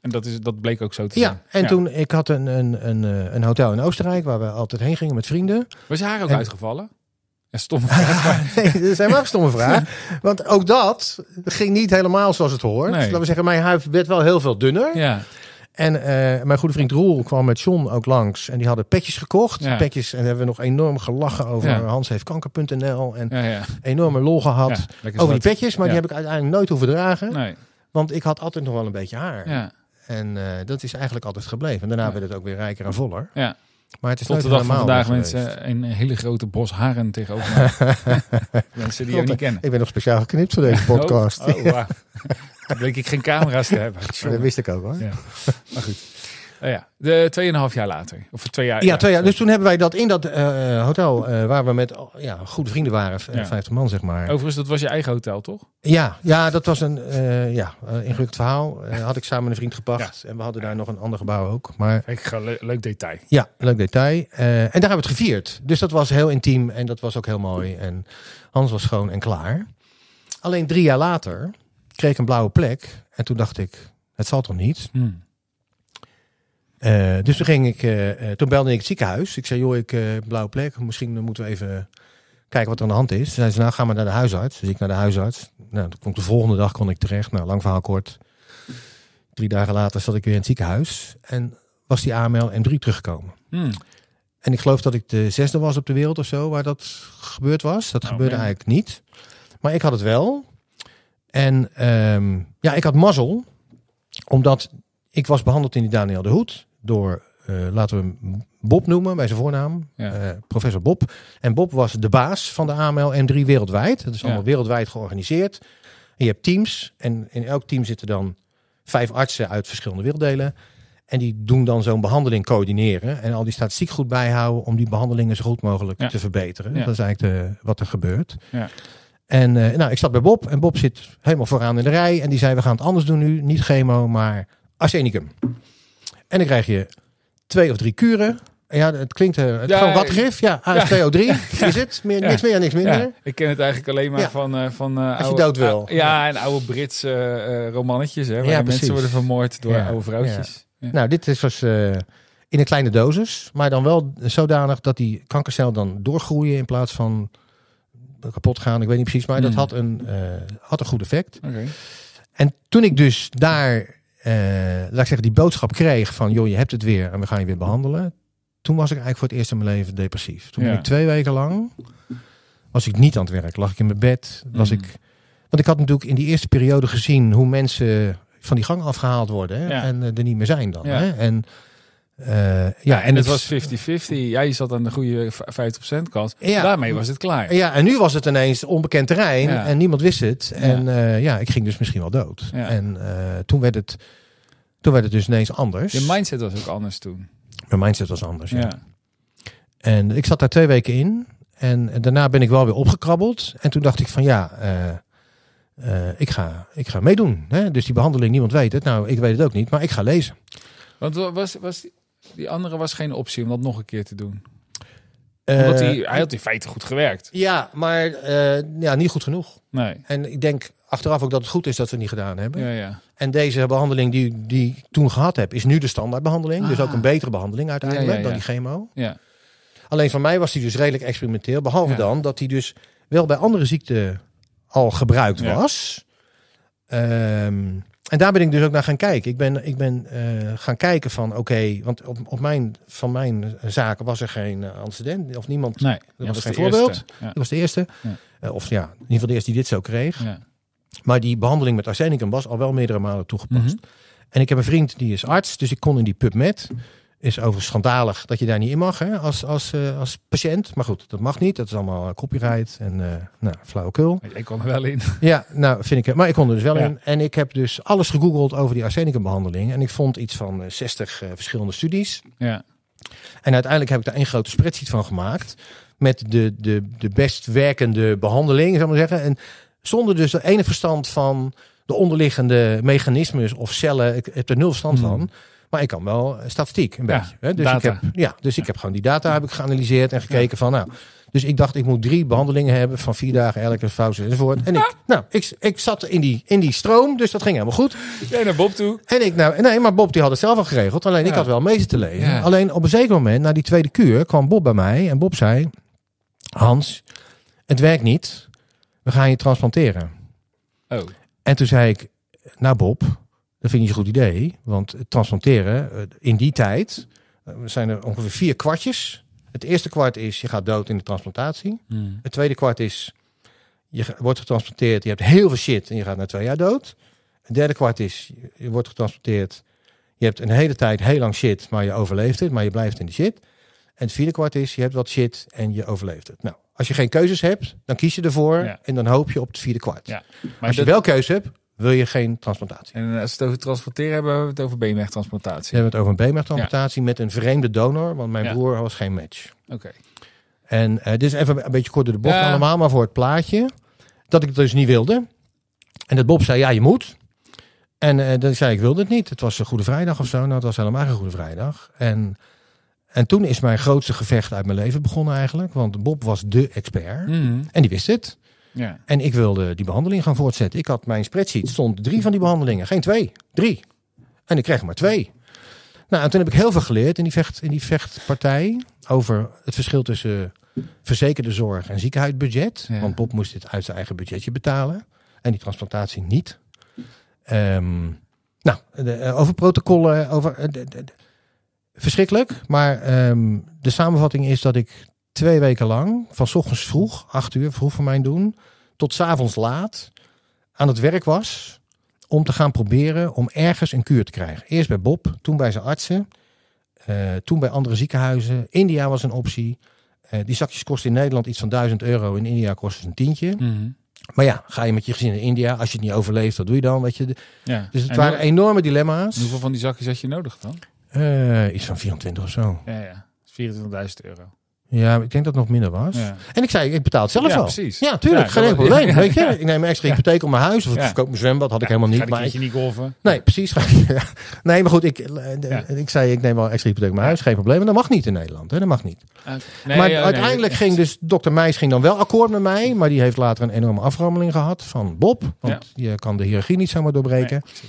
En dat, is, dat bleek ook zo te zijn. Ja, en toen, ik had een, een, een, eh, een hotel in Oostenrijk waar we altijd heen gingen met vrienden. Was je haar ook En- uitgevallen? Ja, stom. vraag. nee, dat is helemaal een stomme vraag. Want ook dat ging niet helemaal zoals het hoort. Nee. Laten we zeggen, mijn huid werd wel heel veel dunner. ja. En eh, mijn goede vriend Roel kwam met John ook langs. En die hadden petjes gekocht. Ja. Petjes, en daar hebben we nog enorm gelachen over Ja. hansheeftkanker.nl. En Ja, ja. enorme lol gehad. ja over die petjes, maar Ja. die heb ik uiteindelijk nooit hoeven dragen. Nee. Want ik had altijd nog wel een beetje haar. En eh, dat is eigenlijk altijd gebleven. En daarna Ja. werd het ook weer rijker en voller. Ja. Maar het is Tot de dag van vandaag mensen een hele grote bos haren tegenover mij. mensen die je niet kennen. Ik ben nog speciaal geknipt voor deze podcast. Oh, oh bleek ik geen camera's te hebben. Dat wist ik ook hoor. Ja. Maar goed. Oh ja, de 2,5 jaar later. Of twee jaar. Ja, twee jaar. Dus toen hebben wij dat in dat eh, hotel, eh, waar we met oh, ja, goede vrienden waren, Ja. 50 man zeg maar. Overigens, dat was je eigen hotel, toch? Ja, ja, dat was een eh, ja, ingewikkeld verhaal. Had ik samen een vriend gepakt. En we hadden daar nog een ander gebouw ook. Maar gewoon le- leuk detail. ja, leuk detail. En daar hebben we het gevierd. Dus dat was heel intiem en dat was ook heel mooi. En Hans was schoon en klaar. Alleen drie jaar later kreeg ik een blauwe plek. En toen dacht ik, het zal toch niet? Hmm. Eh, dus toen, ging ik, eh, eh, toen belde ik het ziekenhuis. Ik zei, joh, ik een blauwe plek. Misschien moeten we even kijken wat er aan de hand is. Toen zei ze, nou, ga maar naar de huisarts. Dus ik naar de huisarts. Nou, toen kon ik de volgende dag kon ik terecht. Nou, lang verhaal kort. Drie dagen later zat ik weer in het ziekenhuis. En was die AML M3 teruggekomen. Hmm. En ik geloof dat ik de zesde was op de wereld of zo waar dat gebeurd was. Dat Oh, gebeurde man. eigenlijk niet. Maar ik had het wel. En ehm, ja, ik had mazzel. Omdat ik was behandeld in die Daniel de Hoed. Door, eh, laten we hem Bob noemen bij zijn voornaam. Ja. eh, professor Bob. En Bob was de baas van de AML M3 wereldwijd. Dat is Ja. allemaal wereldwijd georganiseerd. En je hebt teams. En in elk team zitten dan vijf artsen uit verschillende werelddelen. En die doen dan zo'n behandeling coördineren. En al die statistiek goed bijhouden om die behandelingen zo goed mogelijk Ja. te verbeteren. Dat is eigenlijk de, wat er gebeurt. Ja. En eh, nou, ik zat bij Bob. En Bob zit helemaal vooraan in de rij. En die zei, we gaan het anders doen nu. Niet chemo, maar arsenicum. En dan krijg je twee of drie kuren. En Ja, het klinkt uh, het Ja, gewoon wat gif. Ja, AS2O3 is het. Meer, Ja. Niks meer, niks minder. Ja, ik ken het eigenlijk alleen maar Ja. van, eh, van eh, je oude, dood wil. ja, en oude Britse romannetjes, hè, waar Ja, precies. mensen worden vermoord door Ja, oude vrouwtjes. Ja. Nou, dit is was in een kleine dosis, maar dan wel zodanig dat die kankercel dan doorgroeien in plaats van kapot gaan. Ik weet niet precies, maar dat Hmm. had een, had een goed effect. En toen ik dus daar, laat ik zeggen, die boodschap kreeg van, joh, je hebt het weer en we gaan je weer behandelen. Toen was ik eigenlijk voor het eerst in mijn leven depressief. Toen ben Ja. ik twee weken lang, was ik niet aan het werk. Lag ik in mijn bed, was Mm. ik... Want ik had natuurlijk in die eerste periode gezien hoe mensen van die gang afgehaald worden hè, Ja. en eh, er niet meer zijn dan. Ja. Hè? En, eh, ja, Ja, en het was 50-50. Jij zat aan de goede v- 50% kant. Ja. Daarmee was het klaar. Ja, en nu was het ineens onbekend terrein en niemand wist het. En eh, ja, ik ging dus misschien wel dood. En eh, toen, werd het, toen werd het dus ineens anders. Je mindset was ook anders toen. Mijn mindset was anders. Ja. Ja. En ik zat daar twee weken in. En daarna ben ik wel weer opgekrabbeld. En toen dacht ik van ja, eh, eh, ik, ga, ik ga meedoen. Hè? Dus die behandeling, niemand weet het. Nou, ik weet het ook niet, maar ik ga lezen. Want wa- was, was die, andere was geen optie om dat nog een keer te doen. Omdat Eh, hij, hij had in feite goed gewerkt. Ja, maar ja, niet goed genoeg. Nee. En ik denk achteraf ook dat het goed is dat we het niet gedaan hebben. Ja, ja. En deze behandeling die, die ik toen gehad heb, is nu de standaardbehandeling. Dus Ah. ook een betere behandeling uiteindelijk Ja, dan die chemo. ja. Alleen van mij was die dus redelijk experimenteel. Behalve dan dat die dus wel bij andere ziekten al gebruikt was. Ehm, en daar ben ik dus ook naar gaan kijken. Ik ben, ik ben eh, gaan kijken van oké, want op, op mijn, van mijn zaken was er geen uh, antecedent. Of niemand, Nee, dat was de geen voorbeeld. Dat was de eerste. Eh, of ja, in ieder geval de eerste die dit zo kreeg. Ja. Maar die behandeling met arsenicum was al wel meerdere malen toegepast. Mhm. En ik heb een vriend die is arts, dus ik kon in die PubMed. Is overigens schandalig dat je daar niet in mag hè, als, als, eh, als patiënt. Maar goed, dat mag niet. Dat is allemaal eh, copyright en eh nou, flauwekul. Ik kon er wel in. Ja, nou vind ik. Maar ik kon er dus wel Ja. in. En ik heb dus alles gegoogeld over die arsenicumbehandeling. En ik vond iets van eh, 60 eh, verschillende studies. Ja. En uiteindelijk heb ik daar één grote spreadsheet van gemaakt. Met de, de, de best werkende behandeling, zou ik maar zeggen. En zonder dus ene verstand van de onderliggende mechanismes of cellen. Ik heb er nul verstand Hmm. van. Maar ik kan wel eh, statistiek, een Ja, beetje. Hè? Dus, data. ik heb, ja, dus ik heb gewoon die data heb ik geanalyseerd en gekeken van nou. Dus ik dacht, ik moet drie behandelingen hebben van vier dagen elke fouten enzovoort. En ik, nou, ik, ik zat in die, in die stroom, dus dat ging helemaal goed. Jij naar Bob toe. En ik, nou, nee, maar Bob die had het zelf al geregeld. Alleen ik had wel mee te lezen. Ja. Alleen op een zeker moment, na die tweede kuur, kwam Bob bij mij. En Bob zei, Hans, het werkt niet. We gaan je transplanteren. Oh. En toen zei ik, nou Bob, dat vind ik niet zo'n goed idee. Want transplanteren, eh, in die tijd, eh, zijn er ongeveer vier kwartjes. Het eerste kwart is, je gaat dood in de transplantatie. Hmm. Het tweede kwart is, je wordt getransporteerd, je hebt heel veel shit en je gaat na twee jaar dood. Het derde kwart is, je wordt getransporteerd, je hebt een hele tijd heel lang shit, maar je overleeft het, maar je blijft in de shit. En het vierde kwart is, je hebt wat shit en je overleeft het. Nou, als je geen keuzes hebt, dan kies je ervoor Ja. en dan hoop je op het vierde kwart. Ja. Maar Als je dat- wel keuze hebt, wil je geen transplantatie. En als we het over transporteren hebben, hebben we het over beenmergtransplantatie. We hebben het over een beenmergtransplantatie met een vreemde donor, want mijn Ja. broer was geen match. Oké. En eh dit is even een beetje kort door de bocht Ja. allemaal, maar voor het plaatje. Dat ik het dus niet wilde. En dat Bob zei, ja, je moet. En eh dan zei ik, wilde het niet. Het was een Goede Vrijdag of zo. Nou, het was helemaal geen Goede Vrijdag. En, en toen is mijn grootste gevecht uit mijn leven begonnen eigenlijk. Want Bob was de expert. Mhm. En die wist het. Ja. En ik wilde die behandeling gaan voortzetten. Ik had mijn spreadsheet, stond drie van die behandelingen. Geen twee, drie. En ik kreeg maar twee. Nou, en toen heb ik heel veel geleerd in die, vecht, in die vechtpartij. Over het verschil tussen verzekerde zorg en ziekenhuisbudget. Ja. Want Bob moest dit uit zijn eigen budgetje betalen. En die transplantatie niet. Ehm, nou, de- eh, over protocollen, over... eh, de- verschrikkelijk. Maar ehm, de samenvatting is dat ik twee weken lang, van ochtends vroeg, acht uur, vroeg voor mijn doen, tot 's avonds laat, aan het werk was om te gaan proberen om ergens een kuur te krijgen. Eerst bij Bob, toen bij zijn artsen, eh, toen bij andere ziekenhuizen. India was een optie. Eh, die zakjes kosten in Nederland iets van 1000 euro. In India kosten ze een tientje. Mhm. Maar ja, ga je met je gezin naar India. Als je het niet overleeft, wat doe je dan? Weet je? ja. Dus het En waren enorme dilemma's. Hoeveel van die zakjes had je nodig dan? Eh, iets van 24 of zo. Ja, ja. 24.000 euro. Ja, ik denk dat het nog minder was. Ja. En ik zei, ik betaal het zelf Ja, wel. precies. Ja, tuurlijk. Ja, geen enkel probleem. weet je? Ik neem extra hypotheek op mijn huis. Of ik verkoop mijn zwembad. Had ik helemaal Ga niet. een Maar ik, niet golven. nee, precies. Nee, maar goed. Ik, Ja. ik zei, ik neem wel extra hypotheek op mijn huis. Geen probleem. Maar dat mag niet in Nederland. Hè? Dat mag niet. Ah, nee, maar uiteindelijk ging dus dokter Meijs ging dan wel akkoord met mij. Maar die heeft later een enorme aframmeling gehad van Bob. Want je kan de hiërarchie niet zomaar doorbreken. Nee.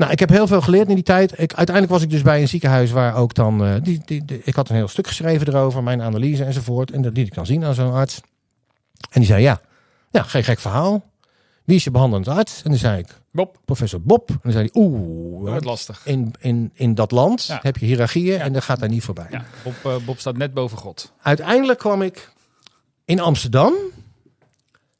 Nou, ik heb heel veel geleerd in die tijd. Ik, uiteindelijk was ik dus bij een ziekenhuis waar ook dan... eh, die, die, die- ik had een heel stuk geschreven erover, mijn analyse enzovoort. En dat liet ik dan zien aan zo'n arts. En die zei, ja, ja, geen gek verhaal. Wie is je behandelend arts? En dan zei ik, Bob, professor Bob. En dan zei hij, oeh, dat wordt lastig. in, in, in dat land Ja. heb je hiërarchieën Ja. en dat gaat daar niet voorbij. Ja, Bob, eh, Bob staat net boven God. Uiteindelijk kwam ik in Amsterdam.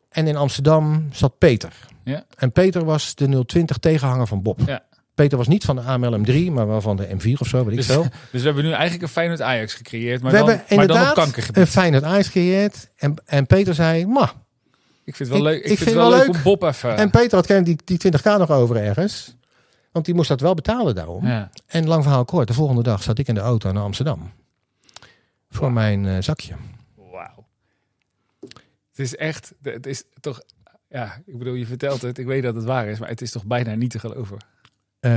En in Amsterdam zat Peter. Ja. En Peter was de 020 tegenhanger van Bob. Ja. Peter was niet van de AML M3, maar wel van de M4 of zo, weet ik Dus, veel. dus we hebben nu eigenlijk een Feyenoord Ajax gecreëerd, maar, We dan, hebben maar dan op kankergebied. een Feyenoord Ajax gecreëerd. En, en Peter zei, ma. Ik vind het wel ik- leuk. Ik, ik vind het wel leuk om Bob even. En Peter had kennelijk die, die 20k nog over ergens. Want die moest dat wel betalen daarom. ja. En lang verhaal kort, de volgende dag zat ik in de auto naar Amsterdam. Voor mijn eh, zakje. Wauw. Het is echt, het is toch, ja, ik bedoel, je vertelt het, ik weet dat het waar is, maar het is toch bijna niet te geloven. Eh,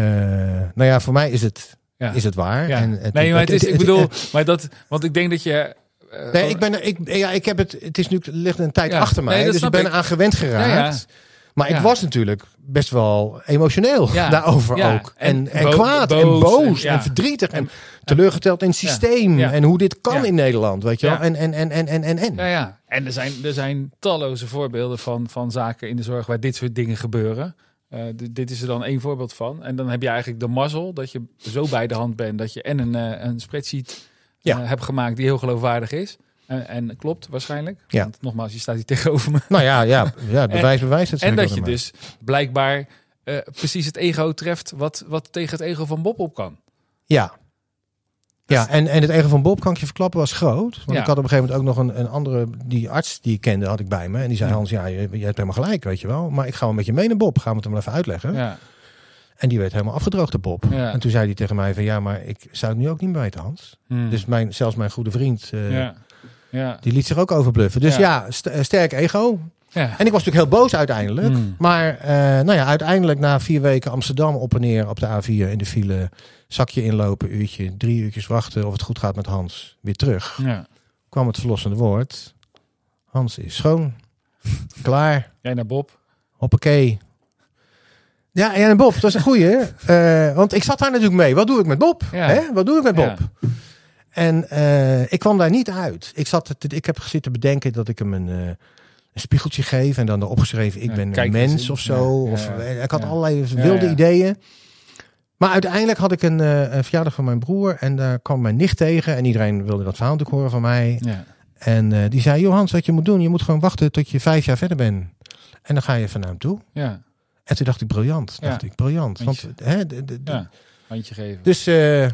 nou ja, voor mij is het, Ja. is het waar. ja. En het- nee, maar het is, ik bedoel, maar dat, want ik denk dat je. eh, Nee, ik ben, ik, ja, ik heb het, het is nu, ligt een tijd Ja, achter mij, nee, dus ik ben eraan gewend geraakt. Maar ik Ja. was natuurlijk best wel emotioneel Ja, daarover ja. ook. En, En kwaad en boos boos en- en, ja. verdrietig en teleurgesteld in het Ja. systeem. Ja. En hoe dit kan Ja. in Nederland, weet je wel. Ja. En, en, en, en, en, en, en. Nou ja, en er zijn, er zijn talloze voorbeelden van, van zaken in de zorg waar dit soort dingen gebeuren. Eh, dit is er dan één voorbeeld van. En dan heb je eigenlijk de mazzel dat je zo bij de hand bent dat je en een, eh, een spreadsheet Ja. eh, hebt gemaakt die heel geloofwaardig is. En, en klopt waarschijnlijk. Ja. Want nogmaals, je staat hier tegenover me. Nou ja, ja, ja bewijs bewijs. Dat zeg En dat je dus blijkbaar precies het ego treft wat, wat tegen het ego van Bob op kan. Ja. Ja, en, en het ego van Bob, kan ik je verklappen, was groot. Want Ja. ik had op een gegeven moment ook nog een, een andere, die arts die ik kende, had ik bij me. En die zei, Ja. Hans, ja, je, je hebt helemaal gelijk, weet je wel. Maar ik ga wel met je mee naar Bob. Gaan we het hem wel even uitleggen. Ja. En die werd helemaal afgedroogd, de Bob. Ja. En toen zei hij tegen mij van, ja, maar ik zou het nu ook niet weten, Hans. Hmm. Dus mijn, zelfs mijn goede vriend, ja. Ja. die liet zich ook overbluffen. Dus Ja. st- eh, sterk ego. Ja. En ik was natuurlijk heel boos uiteindelijk. Hmm. Maar eh, nou ja, uiteindelijk na vier weken Amsterdam op en neer op de A4 in de file. Zakje inlopen, uurtje, drie uurtjes wachten of het goed gaat met Hans. Weer terug. ja. Kwam het verlossende woord. Hans is schoon. Klaar. Jij naar Bob. Hoppakee. Ja, en Bob, dat is een goeie. Eh, want ik zat daar natuurlijk mee. Wat doe ik met Bob? Ja. Hè? Wat doe ik met Bob? Ja. En eh, ik kwam daar niet uit. Ik, zat te- ik heb zitten bedenken dat ik hem een, eh, een spiegeltje geef. En dan erop geschreven, ik ben een mens of zo. Of, ik had allerlei wilde ideeën. Maar uiteindelijk had ik een, eh, een verjaardag van mijn broer. En daar kwam mijn nicht tegen. En iedereen wilde dat verhaal natuurlijk horen van mij. Ja. En eh, die zei, Johans, wat je moet doen. Je moet gewoon wachten tot je vijf jaar verder bent. En dan ga je naar hem toe. Ja. En toen dacht ik, briljant. Ja. Dacht ik, briljant. Want, Handje. hè, de- de- de- ja. Handje geven. Dus eh,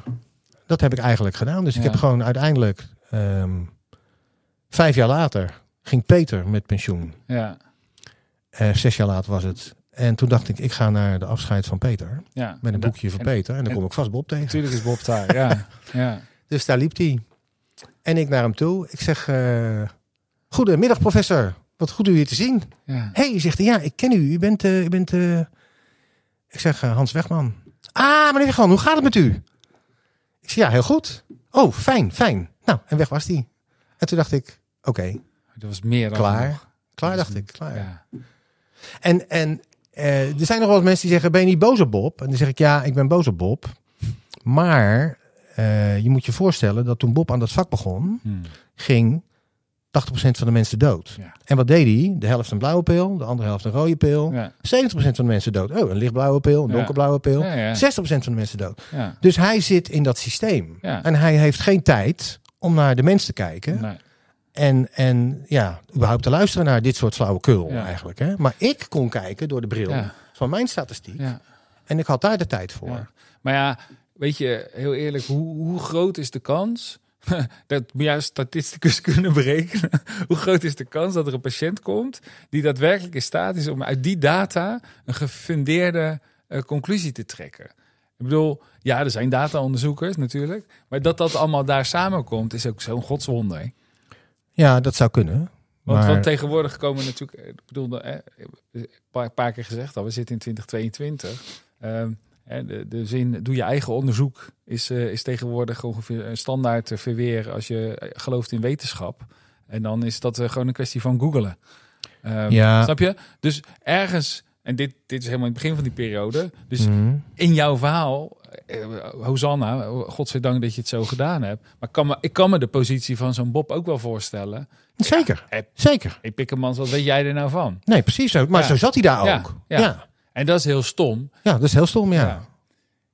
dat heb ik eigenlijk gedaan. Dus ik heb gewoon uiteindelijk ehm, vijf jaar later ging Peter met pensioen. Ja. Eh, zes jaar later was het. En toen dacht ik, ik ga naar de afscheid van Peter. Ja. Met een En boekje van en- Peter. En dan en- kom ik vast Bob tegen. Natuurlijk is Bob daar, ja. ja. Dus daar liep hij. En ik naar hem toe. Ik zeg, eh goedemiddag professor. Wat goed u hier te zien. ja. Hey, zegt hij, ja, ik ken u. U bent, eh, u bent eh, ik zeg, Hans Wegman. Ah, meneer Wegman, hoe gaat het met u? Ik zeg, ja, heel goed. Oh, fijn, fijn. Nou, en weg was hij. En toen dacht ik, oké, Dat was meer dan klaar. Klaar, dacht ik, klaar. Ja. En, en er zijn nog wel eens mensen die zeggen, ben je niet boos op Bob? En dan zeg ik, ja, ik ben boos op Bob. Maar eh, je moet je voorstellen dat toen Bob aan dat vak begon, Hm. ging 80% van de mensen dood. Ja. En wat deed hij? De helft een blauwe pil, de andere helft een rode pil. Ja. 70% van de mensen dood. Oh, een lichtblauwe pil, een Ja. donkerblauwe pil. Ja, ja. 60% van de mensen dood. Dus hij zit in dat systeem. En hij heeft geen tijd om naar de mens te kijken. Nee. En, en ja, überhaupt te luisteren naar dit soort flauwekul Ja. eigenlijk. Hè? Maar ik kon kijken door de bril Ja. van mijn statistiek. Ja. En ik had daar de tijd voor. Maar ja, weet je, heel eerlijk, hoe, hoe groot is de kans dat als statisticus kunnen berekenen. Hoe groot is de kans dat er een patiënt komt die daadwerkelijk in staat is om uit die data een gefundeerde eh, conclusie te trekken? Ik bedoel, ja, er zijn dataonderzoekers natuurlijk, maar dat dat allemaal daar samenkomt is ook zo'n godswonder. Ja, dat zou kunnen. Want, maar, want tegenwoordig komen natuurlijk, eh, ik bedoel, eh, een paar, paar keer gezegd al, we zitten in 2022. Ehm, hè, de, de zin, doe je eigen onderzoek, is, eh, is tegenwoordig ongeveer een standaard te verweer als je eh, gelooft in wetenschap. En dan is dat eh, gewoon een kwestie van googelen. Ehm, Ja. Snap je? Dus ergens, en dit, dit is helemaal in het begin van die periode, dus Mhm. in jouw verhaal, eh, Hosanna, godzijdank dat je het zo gedaan hebt. Maar ik kan me, ik kan me de positie van zo'n Bob ook wel voorstellen. Zeker, Eh, zeker. Hey Pikkemans, wat weet jij er nou van? Nee, precies zo. Maar Ja. zo zat hij daar Ja, ook. ja. Ja, ja. En dat is heel stom. dat is heel stom, ja. Ja.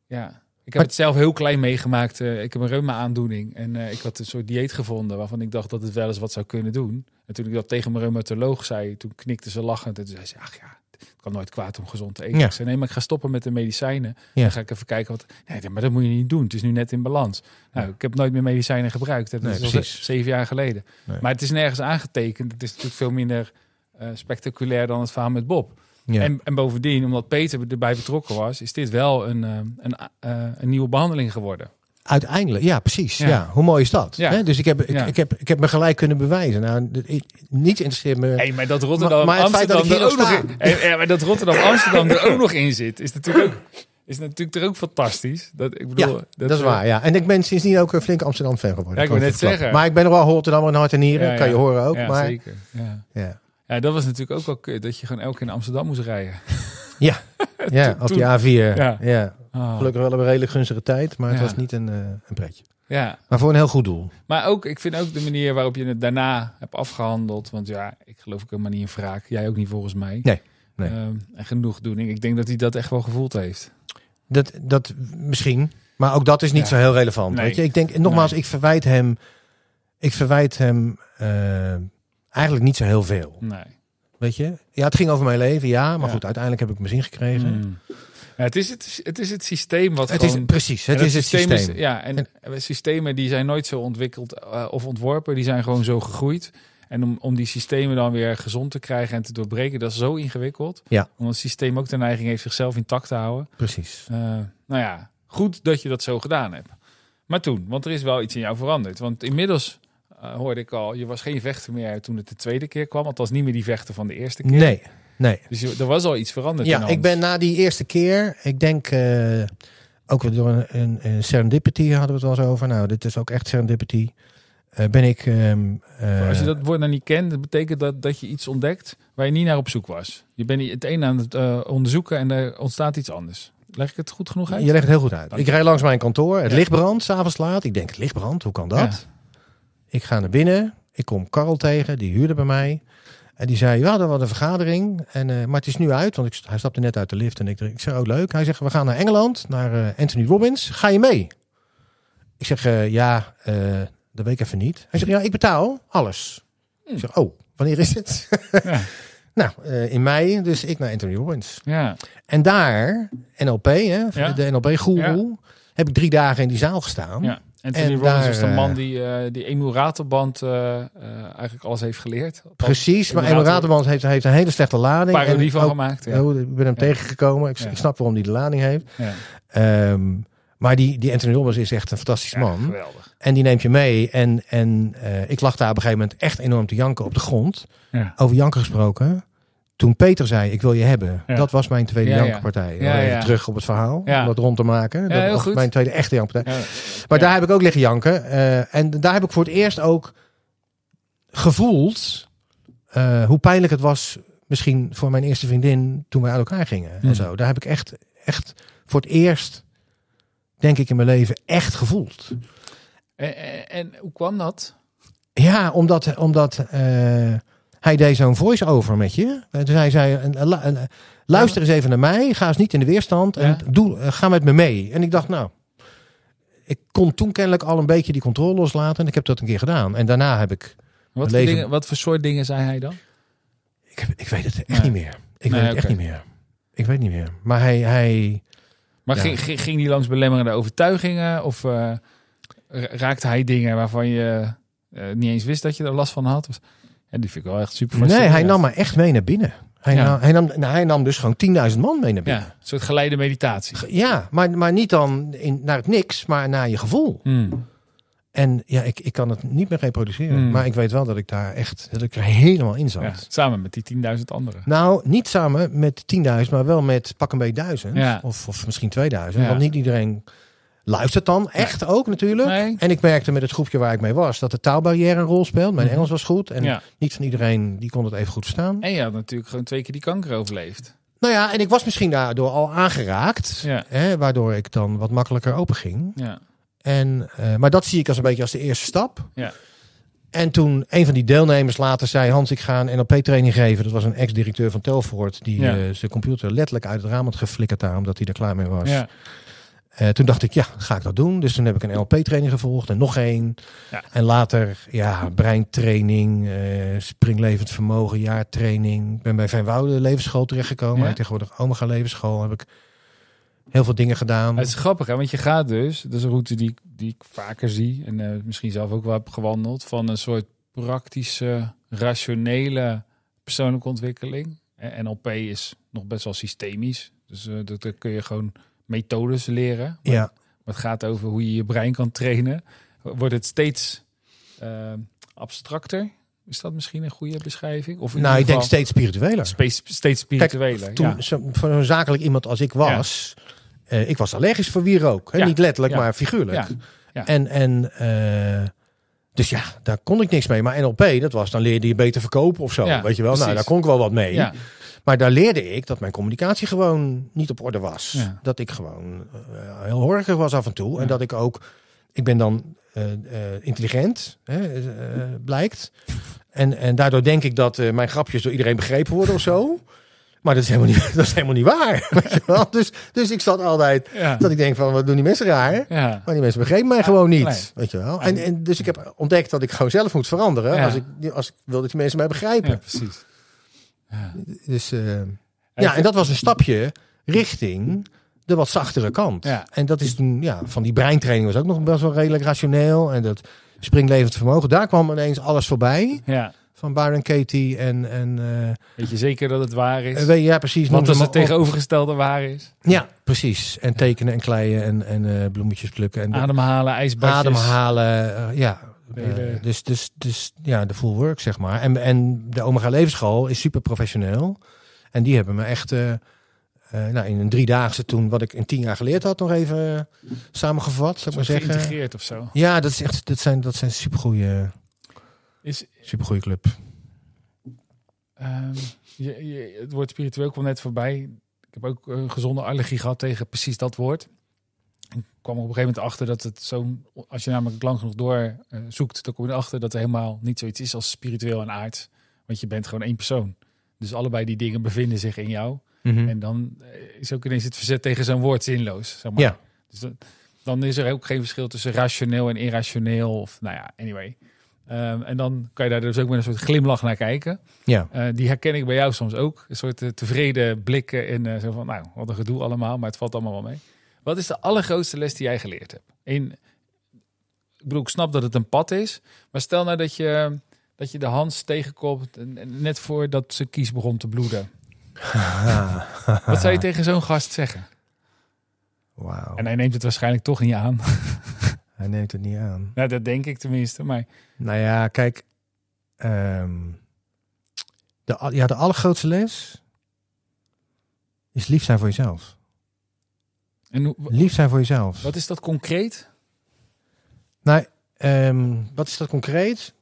Ja. Ik heb Maar- het zelf heel klein meegemaakt. Eh, ik heb een reuma-aandoening. En eh, ik had een soort dieet gevonden waarvan ik dacht dat het wel eens wat zou kunnen doen. En toen ik dat tegen mijn reumatoloog zei, toen knikte ze lachend. En toen zei ze, ach ja, het kan nooit kwaad om gezond te eten. Ja. Ik zei, nee, maar ik ga stoppen met de medicijnen. Ja. Dan ga ik even kijken wat... Nee, maar dat moet je niet doen. Het is nu net in balans. Nou, ik heb nooit meer medicijnen gebruikt. Dat Nee, is al zeven jaar geleden. Nee. Maar het is nergens aangetekend. Het is natuurlijk veel minder eh, spectaculair dan het verhaal met Bob. Ja. En, en bovendien, omdat Peter erbij betrokken was, is dit wel een, eh, een, eh, een nieuwe behandeling geworden. Uiteindelijk, ja, precies. Ja. Ja. Hoe mooi is dat? Ja. Hè? Dus ik heb, ik, Ja. ik, heb, ik heb me gelijk kunnen bewijzen. Nou, ik- niet interesseert me. Hey, maar dat Rotterdam, Maar- Amsterdam dat er ook nog in, Hey, maar dat Rotterdam Amsterdam er ook nog in zit, is natuurlijk ook, is natuurlijk toch ook fantastisch. Dat, ik bedoel, ja, dat, is eh, waar. Ja. En ik ben sindsdien ook een flink Amsterdam fan geworden. Ik je net zeggen. Maar ik ben nog wel Rotterdammer in hart en nieren. Kan je horen ook. Ja, maar, zeker. Ja. Ja. ja, dat was natuurlijk ook wel kut, dat je gewoon elke keer in Amsterdam moest rijden. Ja, ja op die A4. Ja. Ah, Gelukkig wel een redelijk gunstige tijd, maar het Ja. was niet een, eh, een pretje. ja, Maar voor een heel goed doel. maar ook, ik vind ook de manier waarop je het daarna hebt afgehandeld. Want ja, ik geloof ook helemaal niet in wraak. Jij ook niet volgens mij. Nee, nee. Ehm, en genoegdoening. Ik denk dat hij dat echt wel gevoeld heeft. Dat, dat misschien, maar ook dat is niet Ja. zo heel relevant. Nee. Weet je? Ik denk, nogmaals, ik verwijt hem, ik verwijt hem eh, eigenlijk niet zo heel veel. Nee. Weet je? Ja, het ging over mijn leven, ja, maar Ja. goed, uiteindelijk heb ik mijn zin gekregen. Mm. Ja, het, is het, het is het systeem wat Het gewoon... is precies, het is het systeem. Is, ja, en systemen die zijn nooit zo ontwikkeld eh, of ontworpen. Die zijn gewoon zo gegroeid. En om, om die systemen dan weer gezond te krijgen en te doorbreken, dat is zo ingewikkeld. Ja. Omdat het systeem ook de neiging heeft zichzelf intact te houden. Precies. Eh, nou ja, goed dat je dat zo gedaan hebt. Maar toen, want er is wel iets in jou veranderd. Want inmiddels eh, hoorde ik al, je was geen vechter meer toen het de tweede keer kwam. Althans niet meer die vechter van de eerste keer. Nee, nee. Dus er was al iets veranderd Ja, ik ben na die eerste keer, ik denk eh, ook door een, een, een serendipity hadden we het wel eens over. Nou, dit is ook echt serendipity. Eh, ben ik. ehm, eh, Als je dat woord nou niet kent, dat betekent dat, dat je iets ontdekt waar je niet naar op zoek was. Je bent het een aan het onderzoeken en er ontstaat iets anders. Leg ik het goed genoeg uit? Je legt het heel goed uit. Dank Ik je. rijd langs mijn kantoor. Het Ja. licht brandt, s'avonds laat. Ik denk, het licht brandt, hoe kan dat? Ik ga naar binnen. Ik kom Karel tegen, die huurde bij mij. En die zei, we hadden wat een vergadering. En, eh, maar het is nu uit, want ik, hij stapte net uit de lift. En ik, ik zei, oh leuk. Hij zegt, we gaan naar Engeland, naar eh, Anthony Robbins. Ga je mee? Ik zeg, eh, ja, dat weet ik even niet. Hij zegt, ja, ik betaal alles. Ik zeg, oh, wanneer is het? Ja. nou, in mei, dus ik naar Anthony Robbins. Ja. En daar, NLP, hè, Ja. de NLP-goeroe, heb ik drie dagen in die zaal gestaan. Ja. Anthony En Robbins daar, was de man eh, die die die emulatorband eh, eh, eigenlijk alles heeft geleerd. Precies, maar Raterband heeft, heeft een hele slechte lading. parodie van ook- gemaakt. Ja. Oh, ik ben hem Ja. tegengekomen. Ik, Ja. ik snap waarom hij de lading heeft. Ja. Ehm, maar die, die Anthony Robbins is echt een fantastisch Ja, man. geweldig. En die neemt je mee. En, en eh, ik lag daar op een gegeven moment echt enorm te janken op de grond. Ja. Over janken gesproken. Toen Peter zei, ik wil je hebben. Ja. Dat was mijn tweede Ja, ja. jankenpartij. Ja, Nog even terug op het verhaal. Ja. Om dat rond te maken. Dat was goed. mijn tweede echte jankenpartij. Ja. Maar daar heb ik ook liggen janken. Eh, en daar heb ik voor het eerst ook gevoeld eh, hoe pijnlijk het was. Misschien voor mijn eerste vriendin toen wij uit elkaar gingen. En zo. Daar heb ik echt, echt voor het eerst, denk ik in mijn leven, echt gevoeld. En, en, en hoe kwam dat? Ja, omdat, omdat eh, hij deed zo'n voice-over met je. Eh, Dus hij zei, eh, lu- eh, luister eens even naar mij. Ga eens niet in de weerstand. En Ja. doe, ga met me mee. En ik dacht, nou... Ik kon toen kennelijk al een beetje die controle loslaten. En ik heb dat een keer gedaan. En daarna heb ik... Wat voor, dingen, wat voor soort dingen zei hij dan? Ik, heb- ik weet het echt Nee. niet meer. Ik Nee, weet het echt niet meer. Ik weet niet meer. Maar hij... hij Maar Ja. ging, ging, ging die langs belemmerende overtuigingen? Of ra- raakte hij dingen waarvan je niet eens wist dat je er last van had? Ja, die vind ik wel echt super nee, hij fascinerend. nam me echt mee naar binnen. Hij, Ja. nam, hij, nam, nou, hij nam dus gewoon 10.000 man mee naar binnen. Ja, een soort geleide meditatie. Ja, maar, maar niet dan in, naar het niks, maar naar je gevoel. Hmm. En ja, ik, ik kan het niet meer reproduceren. Hmm. Maar ik weet wel dat ik daar echt dat ik er helemaal in zat. Ja, samen met die 10.000 anderen. Nou, niet samen met 10.000, maar wel met pak een beetje 1000. Ja. Of, of misschien 2000. Ja. Want niet iedereen luistert dan. Echt ook natuurlijk. Nee. En ik merkte met het groepje waar ik mee was dat de taalbarrière een rol speelt. Mijn Mhm. Engels was goed. En ja. niet van iedereen die kon het even goed verstaan. En je had natuurlijk gewoon twee keer die kanker overleefd. Nou ja, en ik was misschien daardoor al aangeraakt. Ja. Hè, waardoor ik dan wat makkelijker open ging. Ja. En, eh, maar dat zie ik als een beetje als de eerste stap. Ja. En toen een van die deelnemers later zei: Hans, ik ga een NLP-training geven. Dat was een ex-directeur van Telfort. Die Ja. eh, zijn computer letterlijk uit het raam had geflikkerd daar, omdat hij er klaar mee was. Ja. Eh, toen dacht ik, ja, ga ik dat doen. Dus toen heb ik een NLP-training gevolgd en nog één. Ja. En later, ja, breintraining, eh springlevend vermogen, jaartraining. Ik ben bij Veenwouden levenschool terechtgekomen. Ja. Tegenwoordig Omega Levenschool heb ik heel veel dingen gedaan. Het is grappig, hè? want je gaat dus, dat is een route die, ik- die ik vaker zie en eh, misschien zelf ook wel heb gewandeld, van een soort praktische, rationele persoonlijke ontwikkeling. En NLP is nog best wel systemisch, dus dat, kun je gewoon methodes leren. Maar, Ja, maar het gaat over hoe je je brein kan trainen. Wordt het steeds eh, abstracter? Is dat misschien een goede beschrijving? Of in nou, ik denk steeds spiritueler. steeds, steeds spiritueler. Toen, ja. zo, voor zo'n zakelijk iemand als ik was, eh, ik was allergisch voor wierook. Ja. Niet letterlijk, maar figuurlijk. En, en eh, dus ja, daar kon ik niks mee. Maar NLP, dat was, dan leerde je beter verkopen of zo. Ja, weet je wel, nou, daar kon ik wel wat mee. Ja. Maar daar leerde ik dat mijn communicatie gewoon niet op orde was. Ja. Dat ik gewoon eh, heel horrig was af en toe. En dat ik ook, ik ben dan eh, eh, intelligent, hè, blijkt. En, en daardoor denk ik dat mijn grapjes door iedereen begrepen worden of zo. Maar dat is helemaal niet, dat is helemaal niet waar. weet je wel. Dus, dus ik zat altijd Ja. dat ik denk van, wat doen die mensen raar? Ja. Maar die mensen begrepen mij gewoon niet. nee. Weet je wel. En, en dus ik heb ontdekt dat ik gewoon zelf moet veranderen. Als, ik, als ik wil dat die mensen mij begrijpen. precies. Ja. Dus eh, ja, en dat was een stapje richting de wat zachtere kant. Ja. En dat is toen, ja, van die breintraining was ook nog best wel redelijk rationeel. En dat springlevend vermogen, daar kwam ineens alles voorbij. ja. Van Byron Katie en, en eh, Weet je zeker dat het waar is? weet je, ja, precies. Want als het tegenovergestelde waar is. Ja, precies. En tekenen en kleien en, en eh, bloemetjes plukken. En de- Ademhalen, ijsbadjes. ademhalen. eh, ja. Hele- Eh, dus, dus, dus ja, de full work, zeg maar. En, en de Omega Levensschool is super professioneel. En die hebben me echt eh, eh, nou, in een driedaagse toen, wat ik in tien jaar geleerd had, nog even eh, samengevat, zou ik maar zeggen. geïntegreerd of zo. Ja, dat, is echt, dat zijn, dat zijn supergoeie, Is, supergoeie club. ehm, je, je, het woord spiritueel kwam net voorbij. Ik heb ook een gezonde allergie gehad tegen precies dat woord. Ik kwam op een gegeven moment achter dat het zo, als je namelijk lang genoeg door eh, zoekt, dan kom je erachter dat er helemaal niet zoiets is als spiritueel en aards. Want je bent gewoon één persoon. Dus allebei die dingen bevinden zich in jou. Mhm. En dan eh, is ook ineens het verzet tegen zo'n woord zinloos. Zeg maar. Ja, Dus dan is er ook geen verschil tussen rationeel en irrationeel. Of nou ja, anyway. Ehm, en dan kan je daar dus ook met een soort glimlach naar kijken. ja. Eh, die herken ik bij jou soms ook. Een soort eh, tevreden blikken en eh, zo van, nou, wat een gedoe allemaal, maar het valt allemaal wel mee. Wat is de allergrootste les die jij geleerd hebt? In, bedoel, ik snap dat het een pad is. Maar stel nou dat je, dat je de Hans tegenkomt en- en net voordat ze kies begon te bloeden. Wat zou je tegen zo'n gast zeggen? En hij neemt het waarschijnlijk toch niet aan. hij neemt het niet aan. nou, dat denk ik tenminste. Maar Nou ja, kijk. ehm, de, ja, de allergrootste les is lief zijn voor jezelf. en hoe, Lief zijn voor jezelf. wat is dat concreet? Nou, ehm, wat is dat concreet?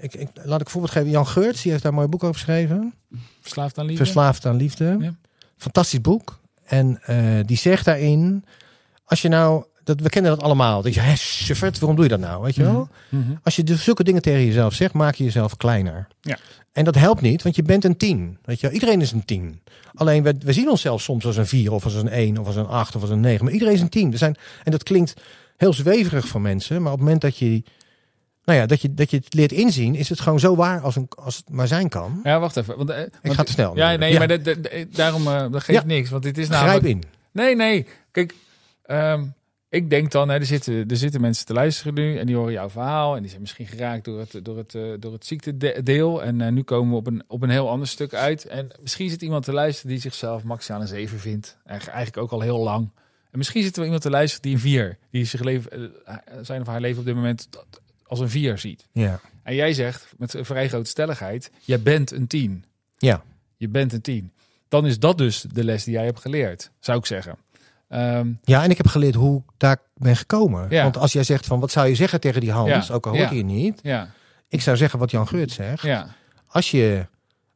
Ik, ik, laat ik een voorbeeld geven. Jan Geurts, die heeft daar een mooi boek over geschreven. Verslaafd aan liefde? Verslaafd aan liefde. Ja. Fantastisch boek. En eh, die zegt daarin, als je nou, dat, we kennen dat allemaal. Dat je, hè, suffert, waarom doe je dat nou? Weet je wel? Mhm. Als je dus zulke dingen tegen jezelf zegt, maak je jezelf kleiner. Ja. En dat helpt niet, want je bent een tien. Weet je wel? Iedereen is een tien. Alleen we, we zien onszelf soms als een vier, of als een één, of als een acht, of als een negen. Maar iedereen is een tien. We zijn, en dat klinkt heel zweverig voor mensen, maar op het moment dat je, nou ja, dat je, dat je het leert inzien, is het gewoon zo waar als, een, als het maar zijn kan. Ja, wacht even. Want, eh, Ik ga te snel. Ja, nee, Ja. maar dat, dat- dat- daarom eh, dat geeft Ja. niks. Want dit is Grijp namelijk... in. Nee, nee. Kijk, ehm, ik denk dan, hè, er, zitten, er zitten mensen te luisteren nu en die horen jouw verhaal en die zijn misschien geraakt door het, door het, eh, door het ziektedeel. En eh, nu komen we op een, op een heel ander stuk uit. En misschien zit iemand te luisteren die zichzelf maximaal een 7 vindt. Eigen- Eigenlijk ook al heel lang. En misschien zit er wel iemand te luisteren die een 4, die zich leven, eh, zijn of haar leven op dit moment als een 4 ziet. Ja. En jij zegt met vrij grote stelligheid, jij bent een 10. Ja. Je bent een 10. Dan is dat dus de les die jij hebt geleerd, zou ik zeggen. Ehm, ja, en ik heb geleerd hoe ik daar ben gekomen. Ja. Want als jij zegt van, wat zou je zeggen tegen die Hans, Ja. ook al hoort hij niet. ja, Ik zou zeggen wat Jan Geurt zegt. ja. Als je,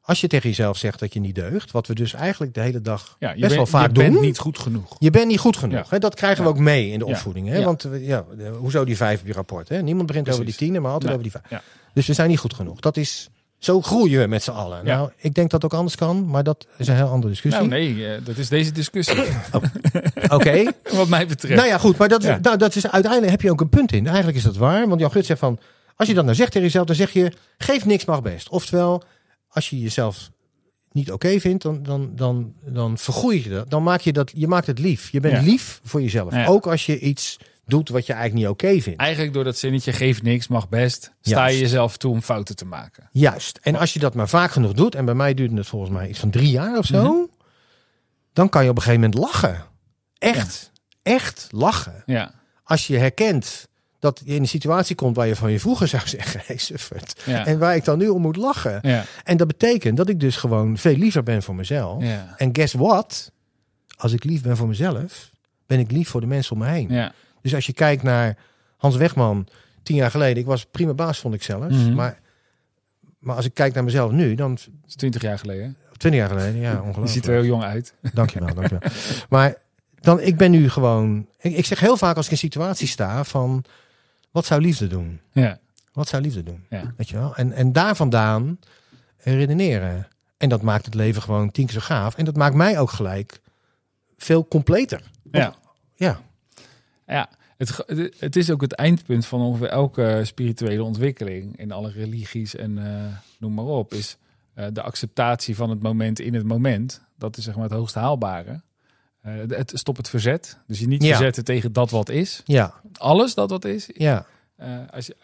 als je tegen jezelf zegt dat je niet deugt, wat we dus eigenlijk de hele dag ja je best wel vaak je doen. bent niet goed genoeg. Je bent niet goed genoeg. Ja. Hè? Dat krijgen Ja. we ook mee in de opvoeding. Hè? Want we- ja, hoezo die vijf op je rapport? Hè? Niemand begint over die tienen, maar altijd Nee. over die vijf. Dus we zijn niet goed genoeg. Dat is, zo groeien we met z'n allen. Ja. Nou, ik denk dat ook anders kan, maar dat is een heel andere discussie. Nou nee, eh, dat is deze discussie. Oké. wat mij betreft. nou ja, goed. Maar dat, Ja. nou, dat is uiteindelijk heb je ook een punt in. Eigenlijk is dat waar. Want Jan Gut zegt van, als je dat nou zegt tegen jezelf, dan zeg je, geef niks mag best. Oftewel, als je jezelf niet oké vindt, dan, dan, dan, dan vergroei je dat. Dan maak je dat, je maakt het lief. Je bent Ja. lief voor jezelf. Ook als je iets doet wat je eigenlijk niet oké vindt. Eigenlijk door dat zinnetje geef niks, mag best, sta Juist. je jezelf toe om fouten te maken. Juist. En als je dat maar vaak genoeg doet, en bij mij duurde het volgens mij iets van drie jaar of zo, Mhm. dan kan je op een gegeven moment lachen. Echt, echt lachen. Ja, Als je herkent dat je in een situatie komt waar je van je vroeger zou zeggen, hey, suffert. ja, En waar ik dan nu om moet lachen. ja, En dat betekent dat ik dus gewoon veel liever ben voor mezelf. ja, En guess what? Als ik lief ben voor mezelf, ben ik lief voor de mensen om me heen. ja. Dus als je kijkt naar Hans Wegman, tien jaar geleden, ik was prima baas, vond ik zelf. Mhm. Maar, maar als ik kijk naar mezelden nu, dan twintig jaar geleden. twintig jaar geleden, ja, Je ongelooflijk. ziet er heel jong uit. Dankjewel, dankjewel. Maar dan, ik ben nu gewoon, ik, ik zeg heel vaak als ik in een situatie sta van, wat zou liefde doen? Ja, Wat zou liefde doen? ja. Weet je wel? En, en daar vandaan redeneren. En dat maakt het leven gewoon tien keer zo gaaf. En dat maakt mij ook gelijk veel completer. ja. Ja, Ja, het, het is ook het eindpunt van ongeveer elke spirituele ontwikkeling in alle religies en eh, noem maar op, is eh, de acceptatie van het moment in het moment. Dat is zeg maar het hoogst haalbare. Eh, het stop het verzet. Dus je niet Ja. verzetten tegen dat wat is. ja, Alles dat wat is. ja. Als je,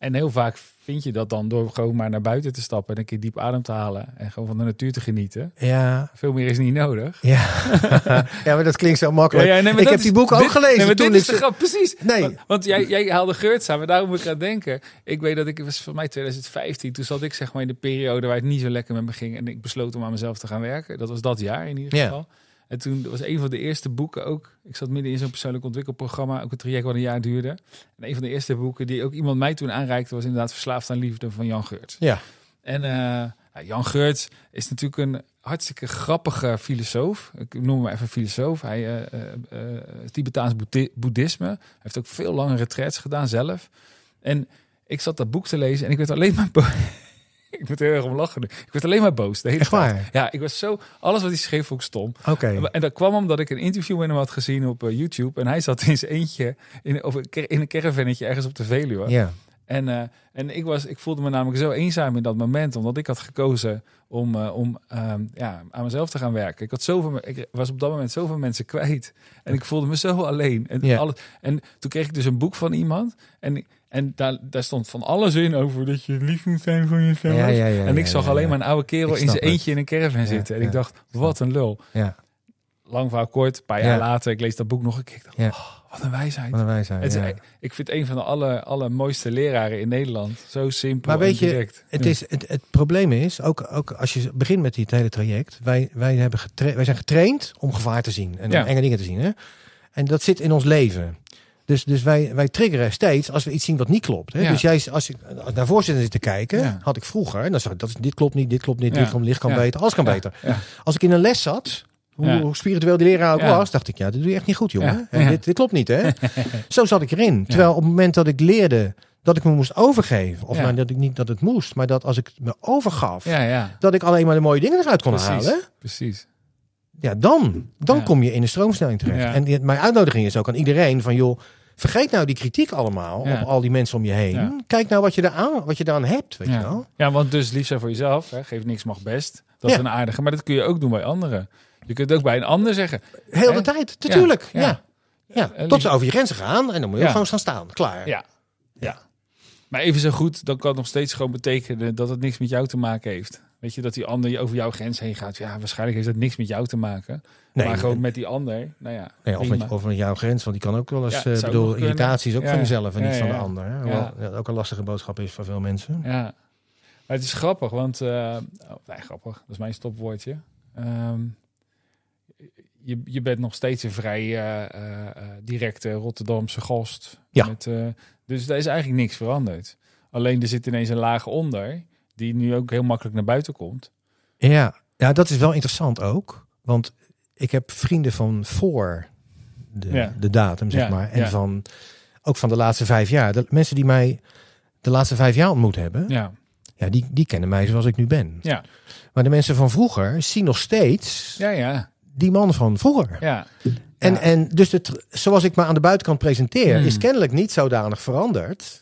en heel vaak vind je dat dan door gewoon maar naar buiten te stappen en een keer diep adem te halen en gewoon van de natuur te genieten. Ja, Veel meer is niet nodig. ja. ja, maar dat klinkt zo makkelijk. Ja, ja, nee, maar ik heb is- die boeken ook gelezen. Nee, maar toen dit is de grap, precies. Nee. Want, want jij, jij haalde Geurt samen, daarom moet ik aan denken. Ik weet dat ik, het was voor mij 2015, toen zat ik zeg maar in de periode waar het niet zo lekker met me ging. En ik besloot om aan mezelf te gaan werken. Dat was dat jaar in ieder Ja. En toen was een van de eerste boeken ook. Ik zat midden in zo'n persoonlijk ontwikkelprogramma, ook een traject wat een jaar duurde. En een van de eerste boeken die ook iemand mij toen aanreikte, was inderdaad Verslaafd aan Liefde van Jan Geurt. Ja, En eh, ja, Jan Geurts is natuurlijk een hartstikke grappige filosoof. Ik noem hem even filosoof. Hij eh, eh, Tibetaans boeddhi- boeddhisme. Hij heeft ook veel lange retraits gedaan zelf. En ik zat dat boek te lezen en ik werd alleen maar. ik moet er heel erg om lachen. Ik werd alleen maar boos. De hele Echt waar? Ja, ik was zo... Alles wat hij schreef vond ik stom. oké. En dat kwam omdat ik een interview met hem had gezien op eh, YouTube. En hij zat in zijn eentje in, of in een caravannetje ergens op de Veluwe. Ja, En, eh, en ik, was, ik voelde me namelijk zo eenzaam in dat moment, omdat ik had gekozen om, eh, om ehm, ja, aan mezelf te gaan werken. Ik, had zoveel, ik was op dat moment zoveel mensen kwijt. En ik voelde me zo alleen. En, alles, en toen kreeg ik dus een boek van iemand. En, en daar, daar stond van alles in over dat je lief moet zijn voor jezelf. Ja, ja, ja, en ik zag alleen maar een oude kerel in zijn eentje in een caravan zitten. En ik dacht, wat een lul. Ja, Lang verhaal kort, een paar Ja. jaar later, ik lees dat boek nog een keer. Ik dacht, oh, wat een wijsheid. wat een wijsheid. Het is, ja. Ik vind een van de aller, allermooiste leraren in Nederland. Zo simpel Maar weet en je. Het, is, het, het probleem is, ook, ook als je begint met dit hele traject, wij, wij, hebben getra- wij zijn getraind om gevaar te zien en om enge dingen te zien. Hè? En dat zit in ons leven. Dus, dus wij, wij triggeren steeds als we iets zien wat niet klopt. Hè? Ja. Dus jij, als ik naar voorzitter zit te kijken, Ja. had ik vroeger, en dan zag ik, dat dit klopt niet, dit klopt niet, Ja. dit klopt, kan beter, alles kan beter. Als ik in een les zat, hoe, spiritueel die leraar ook was, dacht ik, ja, dit doe je echt niet goed, jongen. Dit, dit klopt niet, hè? Zo zat ik erin. Terwijl op het moment dat ik leerde dat ik me moest overgeven, of Ja. nou, dat ik niet dat het moest, maar dat als ik me overgaf, Ja, ja. dat ik alleen maar de mooie dingen eruit kon Precies. halen, Precies. ja, dan, dan kom je in de stroomsnelling terecht. En die- mijn uitnodiging is ook aan iedereen van, joh, vergeet nou die kritiek allemaal Ja. op al die mensen om je heen. Ja. Kijk nou wat je, eraan, wat je eraan hebt, weet je Ja. wel. ja, want dus lief zijn voor jezelf. Hè. Geef niks mag best. Dat Ja. is een aardige. Maar dat kun je ook doen bij anderen. Je kunt ook bij een ander zeggen. Heel de Hè? tijd, natuurlijk. Ja. Ja, Ja. ja. En Tot ze over je grenzen gaan en dan moet je gewoon gaan staan. Klaar. Ja. ja. Maar even zo goed, dan kan het nog steeds gewoon betekenen dat het niks met jou te maken heeft. Weet je, dat die ander over jouw grens heen gaat. Ja, waarschijnlijk heeft dat niks met jou te maken. Nee, maar gewoon met die ander. Nou ja, Nee, of, met, of met jouw grens, want die kan ook wel eens. Ja, eh, zou bedoel, nog kunnen. irritatie is ook Ja, van jezelf en niet van de ander. Hè? Ja. Ja, ook een lastige boodschap is voor veel mensen. Ja, maar het is grappig, want... oh, nee, grappig, dat is mijn stopwoordje. Ehm, je, je bent nog steeds een vrij eh, directe Rotterdamse gast. Ja. Met, dus daar is eigenlijk niks veranderd. Alleen er zit ineens een laag onder, die nu ook heel makkelijk naar buiten komt. Ja, ja, dat is wel interessant ook. Want ik heb vrienden van voor de, Ja. de datum, zeg Ja, maar. En ja. van ook van de laatste vijf jaar. De mensen die mij de laatste vijf jaar ontmoet hebben, ja. Ja, die, die kennen mij zoals ik nu ben. ja, Maar de mensen van vroeger zien nog steeds ja, ja. die man van vroeger. ja. En, Ja. en dus het, zoals ik me aan de buitenkant presenteer, Hmm. is kennelijk niet zodanig veranderd.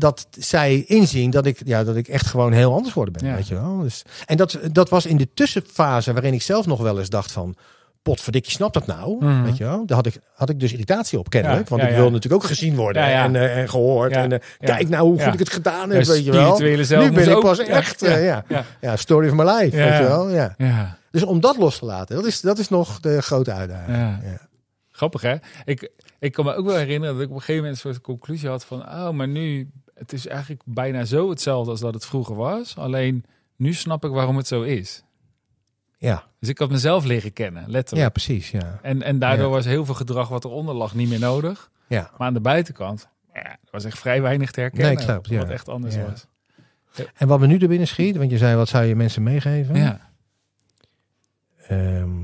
Dat zij inzien dat ik, ja, dat ik echt gewoon heel anders geworden ben. Ja. Weet je wel? Dus, en dat, dat was in de tussenfase waarin ik zelf nog wel eens dacht van... Potverdikkie, snap dat nou? Mhm. Weet je wel? Daar had ik, had ik dus irritatie op kennelijk. Ja, want ja, ik wilde natuurlijk ook gezien worden. En, eh, en gehoord. En eh, kijk nou hoe goed ik het gedaan heb. Weet je wel. Nu ben ik pas echt... ja, eh, ja, ja. story of my life. Ja. Weet je wel? Ja. ja. Dus om dat los te laten, dat is, dat is nog de grote uitdaging. Grappig hè? Ik, ik kan me ook wel herinneren dat ik op een gegeven moment een soort conclusie had van, oh, maar nu, het is eigenlijk bijna zo hetzelfde als dat het vroeger was. Alleen nu snap ik waarom het zo is. Ja. Dus ik had mezelf leren kennen, ja, letterlijk. precies. Ja. En, en daardoor Ja. was heel veel gedrag wat eronder lag niet meer nodig. Ja. Maar aan de buitenkant, ja, was echt vrij weinig te herkennen. Nee, klopt, ja. Wat echt anders Ja. was. En wat me nu er binnen schiet, want je zei wat zou je mensen meegeven? Ja, Ehm,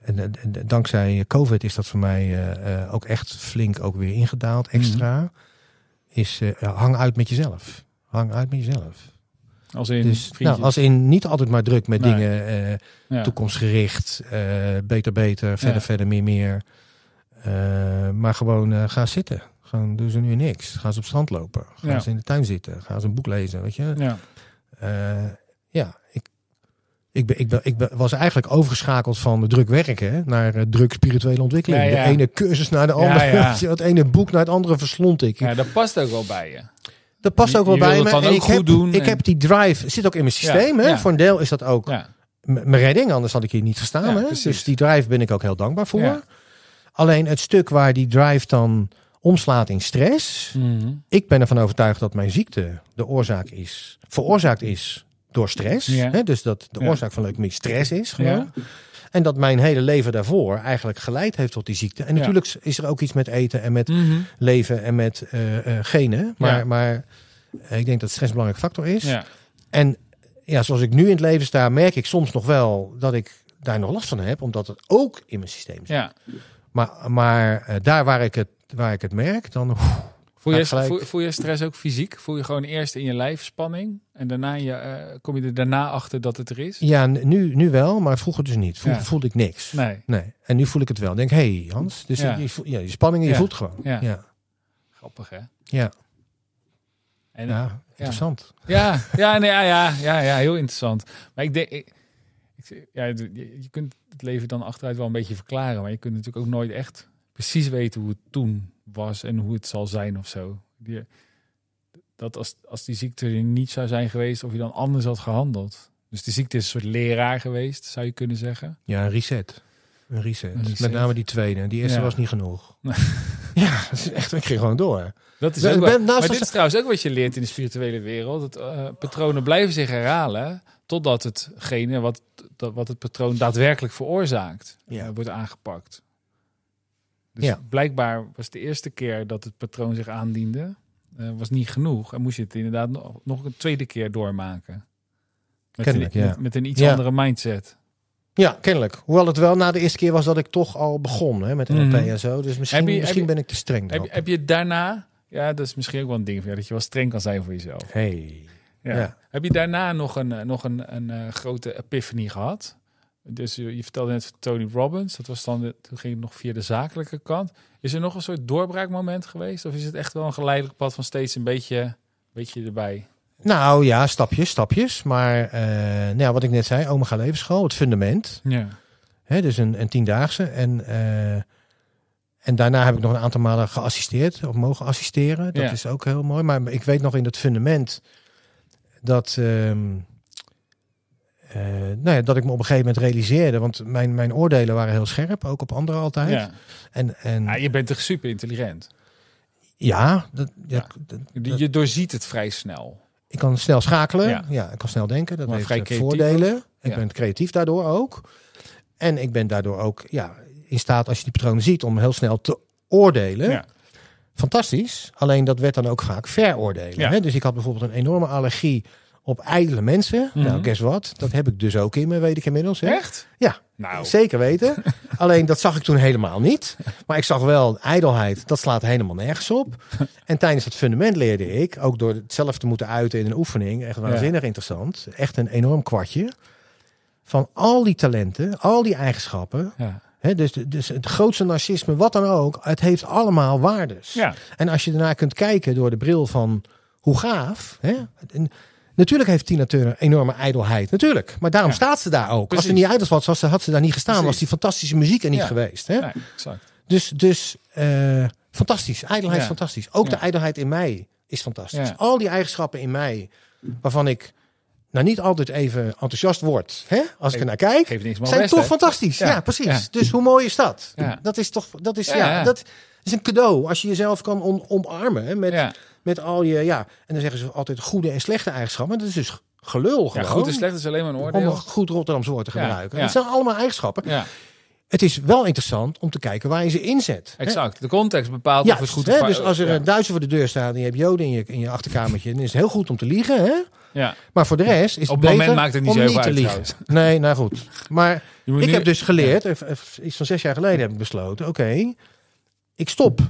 en, en- en dankzij COVID is dat voor mij eh, eh, ook echt flink ook weer ingedaald, extra. Is eh, hang uit met jezelf. Hang uit met jezelf. als in Dus nou, als in niet altijd maar druk met Nee. dingen, eh, ja. toekomstgericht, eh, beter, beter, verder, Ja. verder, meer, meer. Maar gewoon ga zitten. Gewoon doen ze nu niks. Gaan ze op strand lopen. Gaan Ja. ze in de tuin zitten. Gaan ze een boek lezen, weet je. Ja. Ja, ik, ik, ben, ik, ben, ik ben, was eigenlijk overgeschakeld van druk werken naar eh, druk spirituele ontwikkeling. Ja, ja. De ene cursus naar de andere. Ja. Het ene boek naar het andere verslond ik. ja, dat past ook wel bij je. Dat past Je- ook wel je bij wil me. En ook ik heb, doen Ik en- heb die drive, zit ook in mijn systeem. hè? Voor een deel is dat ook mijn redding, anders had ik hier niet gestaan. Hè? Dus die drive ben ik ook heel dankbaar voor. Alleen het stuk waar die drive dan omslaat in stress. Mhm. Ik ben ervan overtuigd dat mijn ziekte de oorzaak is, veroorzaakt is door stress. Ja. Hè? Dus dat de oorzaak van leukemie stress is gewoon. En dat mijn hele leven daarvoor eigenlijk geleid heeft tot die ziekte. En natuurlijk is er ook iets met eten en met Mhm. leven en met eh, genen. Maar, maar eh, ik denk dat stress een belangrijke factor is. En ja, zoals ik nu in het leven sta, merk ik soms nog wel dat ik daar nog last van heb. Omdat het ook in mijn systeem zit. ja. Maar, maar daar waar ik, het, waar ik het merk, dan... Voel je, voel, voel je stress ook fysiek? Voel je gewoon eerst in je lijf spanning en daarna je, eh, kom je er daarna achter dat het er is? ja, nu, nu wel, maar vroeger dus niet. Vroeger Ja. voelde ik niks. Nee, Nee. En nu voel ik het wel. Ik denk, hé hey, Hans, dus Ja. je, voelt- ja, die spanning, je Ja. voelt gewoon. Ja. Ja. grappig hè? Ja. En, Ja, interessant. Ja, ja, nee, ja, ja, ja, ja, heel interessant. Maar ik denk, ik, ik- ja, je kunt het leven dan achteruit wel een beetje verklaren, maar je kunt natuurlijk ook nooit echt precies weten hoe het toen was en hoe het zal zijn of zo. Die, dat als, als die ziekte er niet zou zijn geweest, of je dan anders had gehandeld. Dus die ziekte is een soort leraar geweest, zou je kunnen zeggen. Ja, een reset. Een reset. Een reset. Met name die tweede. Die eerste Ja. was niet genoeg. Ja, dat is echt, ik ging gewoon door. Dat is Ben- ook ben- naast maar dit is trouwens ook wat je leert in de spirituele wereld. Dat eh, patronen blijven zich herhalen totdat hetgene wat, dat, wat het patroon daadwerkelijk veroorzaakt Ja. eh, wordt aangepakt. Dus Ja. blijkbaar was de eerste keer dat het patroon zich aandiende, eh, was niet genoeg. En moest je het inderdaad nog, nog een tweede keer doormaken. Met, Kennelijk, een, ja. met, met een iets Ja. andere mindset. Ja, kennelijk. Hoewel het wel na de eerste keer was dat ik toch al begon hè, met NLP Mhm. en zo. Dus misschien, je- misschien je- ben ik te streng. Heb, je- heb je daarna, ja, dat is misschien ook wel een ding van jou, dat je wel streng kan zijn voor jezelf. Hey. Ja. Ja. Heb je daarna nog een, eh, nog een, een eh, grote epiphany gehad? Dus je, je vertelde net Tony Robbins, dat was dan de, toen ging het nog via de zakelijke kant. Is er nog een soort doorbraakmoment geweest? Of is het echt wel een geleidelijk pad van steeds een beetje, beetje erbij? Nou ja, stapjes, stapjes. Maar eh, nou ja, wat ik net zei, Omega Levensschool, het fundament. Ja. Hè, dus een, een tiendaagse. En, eh, en daarna heb ik nog een aantal malen geassisteerd of mogen assisteren. Dat Ja. is ook heel mooi. Maar ik weet nog in dat fundament dat, ehm, eh, nou ja, dat ik me op een gegeven moment realiseerde. Want mijn, mijn oordelen waren heel scherp, ook op anderen altijd. Ja. En, en Ja, je bent toch super intelligent? ja, dat, ja, dat- Je doorziet het vrij snel. ik kan snel schakelen. Ja. Ik kan snel denken. Dat Maar heeft vrij eh, voordelen. Ik ben creatief daardoor ook. En ik ben daardoor ook ja, in staat, als je die patronen ziet, om heel snel te oordelen. Ja. Fantastisch. Alleen dat werd dan ook vaak veroordelen. Ja. Hè? Dus ik had bijvoorbeeld een enorme allergie op ijdele mensen. Mhm. Nou, guess wat? Dat heb ik dus ook in me, weet ik inmiddels. Hè? Echt? Ja. Nou, Zeker weten. Alleen dat zag ik toen helemaal niet. Maar ik zag wel ijdelheid. Dat slaat helemaal nergens op. En tijdens het fundament leerde ik, ook door het zelf te moeten uiten in een oefening, echt waanzinnig interessant. Echt een enorm kwartje. Van al die talenten, al die eigenschappen. ja. Hè, dus, dus het grootste narcisme, wat dan ook. Het heeft allemaal waardes. Ja. En als je daarnaar kunt kijken door de bril van hoe gaaf. Hè? Natuurlijk heeft Tina Turner enorme ijdelheid. Natuurlijk. Maar daarom Ja. staat ze daar ook. Als ze niet ijdel was, was ze- had ze daar niet gestaan. Precies. Was die fantastische muziek er niet Ja. geweest. Hè? Nee, exact. Dus, dus eh, fantastisch. Ijdelheid Ja. is fantastisch. Ook Ja. de ijdelheid in mij is fantastisch. Ja. Al die eigenschappen in mij, waarvan ik nou niet altijd even enthousiast word. Hè? Als ik er naar kijk. Zijn best, toch fantastisch. Ja, Ja. precies. Ja. Dus hoe mooi is dat? Ja. Dat is toch, dat is, Ja, ja, ja. dat is een cadeau. Als je jezelf kan om, omarmen hè, met, Ja. Met al je, ja. En dan zeggen ze altijd goede en slechte eigenschappen. Maar dat is dus gelul ja, goed en slecht is alleen maar een Om oordeel. een goed Rotterdams woord te Ja, gebruiken. ja. Dat zijn allemaal eigenschappen. Ja, Het is wel interessant om te kijken waar je ze inzet. hè. exact. De context bepaalt Ja, of het goed of dus als er ja. een Duitser voor de deur staat en je hebt joden in je, in je achterkamertje, dan is het heel goed om te liegen. Hè? Ja. Maar voor de rest is het Op het moment maakt het niet om zo niet veel te uit, liegen. Nee, nou goed. Maar ik nu- heb dus geleerd, eh, eh, iets van zes jaar geleden heb ik besloten, oké, ik stop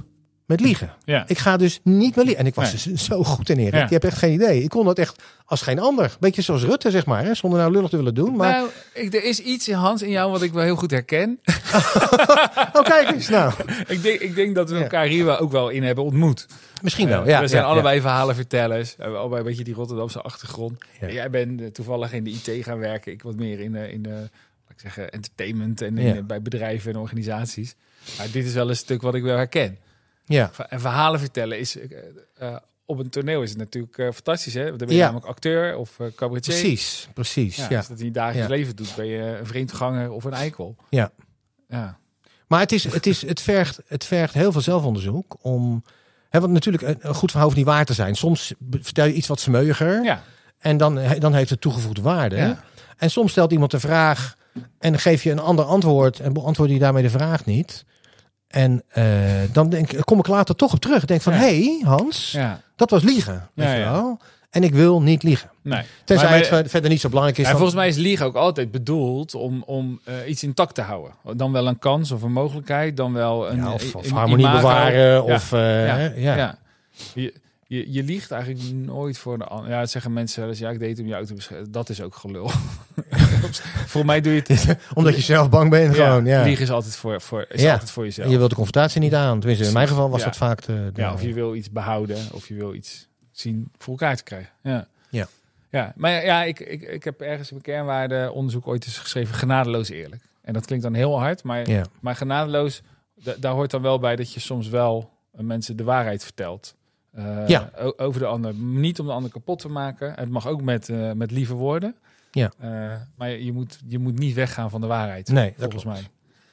met liegen. Ja. Ik ga dus niet meer liegen. En ik was Nee. dus zo goed in Erik. Ja. Je hebt echt geen idee. Ik kon dat echt als geen ander. Beetje zoals Rutte, zeg maar. Hè? Zonder nou lullig te willen doen. Maar, Nou, ik, er is iets in Hans in jou wat ik wel heel goed herken. oh kijk eens. Nou, ik, denk, ik denk dat we Ja. elkaar hier wel ook wel in hebben ontmoet. misschien wel. Eh, Ja, we zijn ja, allebei verhalenvertellers. We hebben allebei een beetje die Rotterdamse achtergrond. Ja. Jij bent eh, toevallig in de IT gaan werken. Ik wat meer in de, in de laat ik zeggen, entertainment en in Ja. bij bedrijven en organisaties. Maar dit is wel een stuk wat ik wel herken. Ja. En verhalen vertellen is... eh, eh, op een toneel is het natuurlijk eh, fantastisch, hè? Dan ben je Ja. namelijk acteur of eh cabaretier. Precies, precies. Ja, Ja, Als dat in je dagelijks Ja. leven doet, ben je een vreemdganger of een eikel. Ja. Ja. Maar het, is, het, is, het, vergt, het vergt heel veel zelfonderzoek om. Hè, want natuurlijk, een, goed verhaal hoeft niet waar te zijn. Soms vertel je iets wat smeuiger. Ja. En dan, dan heeft het toegevoegde waarde. Ja. En soms stelt iemand een vraag. En dan geef je een ander antwoord. En beantwoord je daarmee de vraag niet. En eh, dan denk, kom ik later toch op terug. Ik denk van, hé hey, Hans, dat was liegen. Weet Ja, je ja. wel? En ik wil niet liegen. Nee. Tenzij Maar- het ver- verder niet zo belangrijk is. Dan- volgens mij is liegen ook altijd bedoeld om, om eh, iets intact te houden. Dan wel een kans of een mogelijkheid, dan wel een, Ja, of, een of harmonie imago. bewaren. Ja, Of, eh, ja, ja. Je, je liegt eigenlijk nooit voor de ander. Ja, dat zeggen mensen wel eens. Ja, ik deed het om jou te beschermen. Dat is ook gelul. voor mij doe je het. Omdat je zelf bang bent. Gewoon, ja. Liegen is altijd voor, voor, is Ja. altijd voor jezelf. Je wilt de confrontatie niet aan. Tenminste, in mijn geval was dat vaak de, de- ja, of je wil iets behouden, of je wil iets zien voor elkaar te krijgen. Ja. Ja. Ja, maar ja, ik, ik, ik heb ergens in mijn kernwaarde onderzoek ooit eens geschreven, genadeloos eerlijk. En dat klinkt dan heel hard, maar, Ja. maar genadeloos, da- daar hoort dan wel bij dat je soms wel mensen de waarheid vertelt. Eh, Ja. over de ander. Niet om de ander kapot te maken. Het mag ook met, eh, met lieve woorden. Ja. Eh, maar je, moet, je moet niet weggaan van de waarheid. Nee, volgens mij.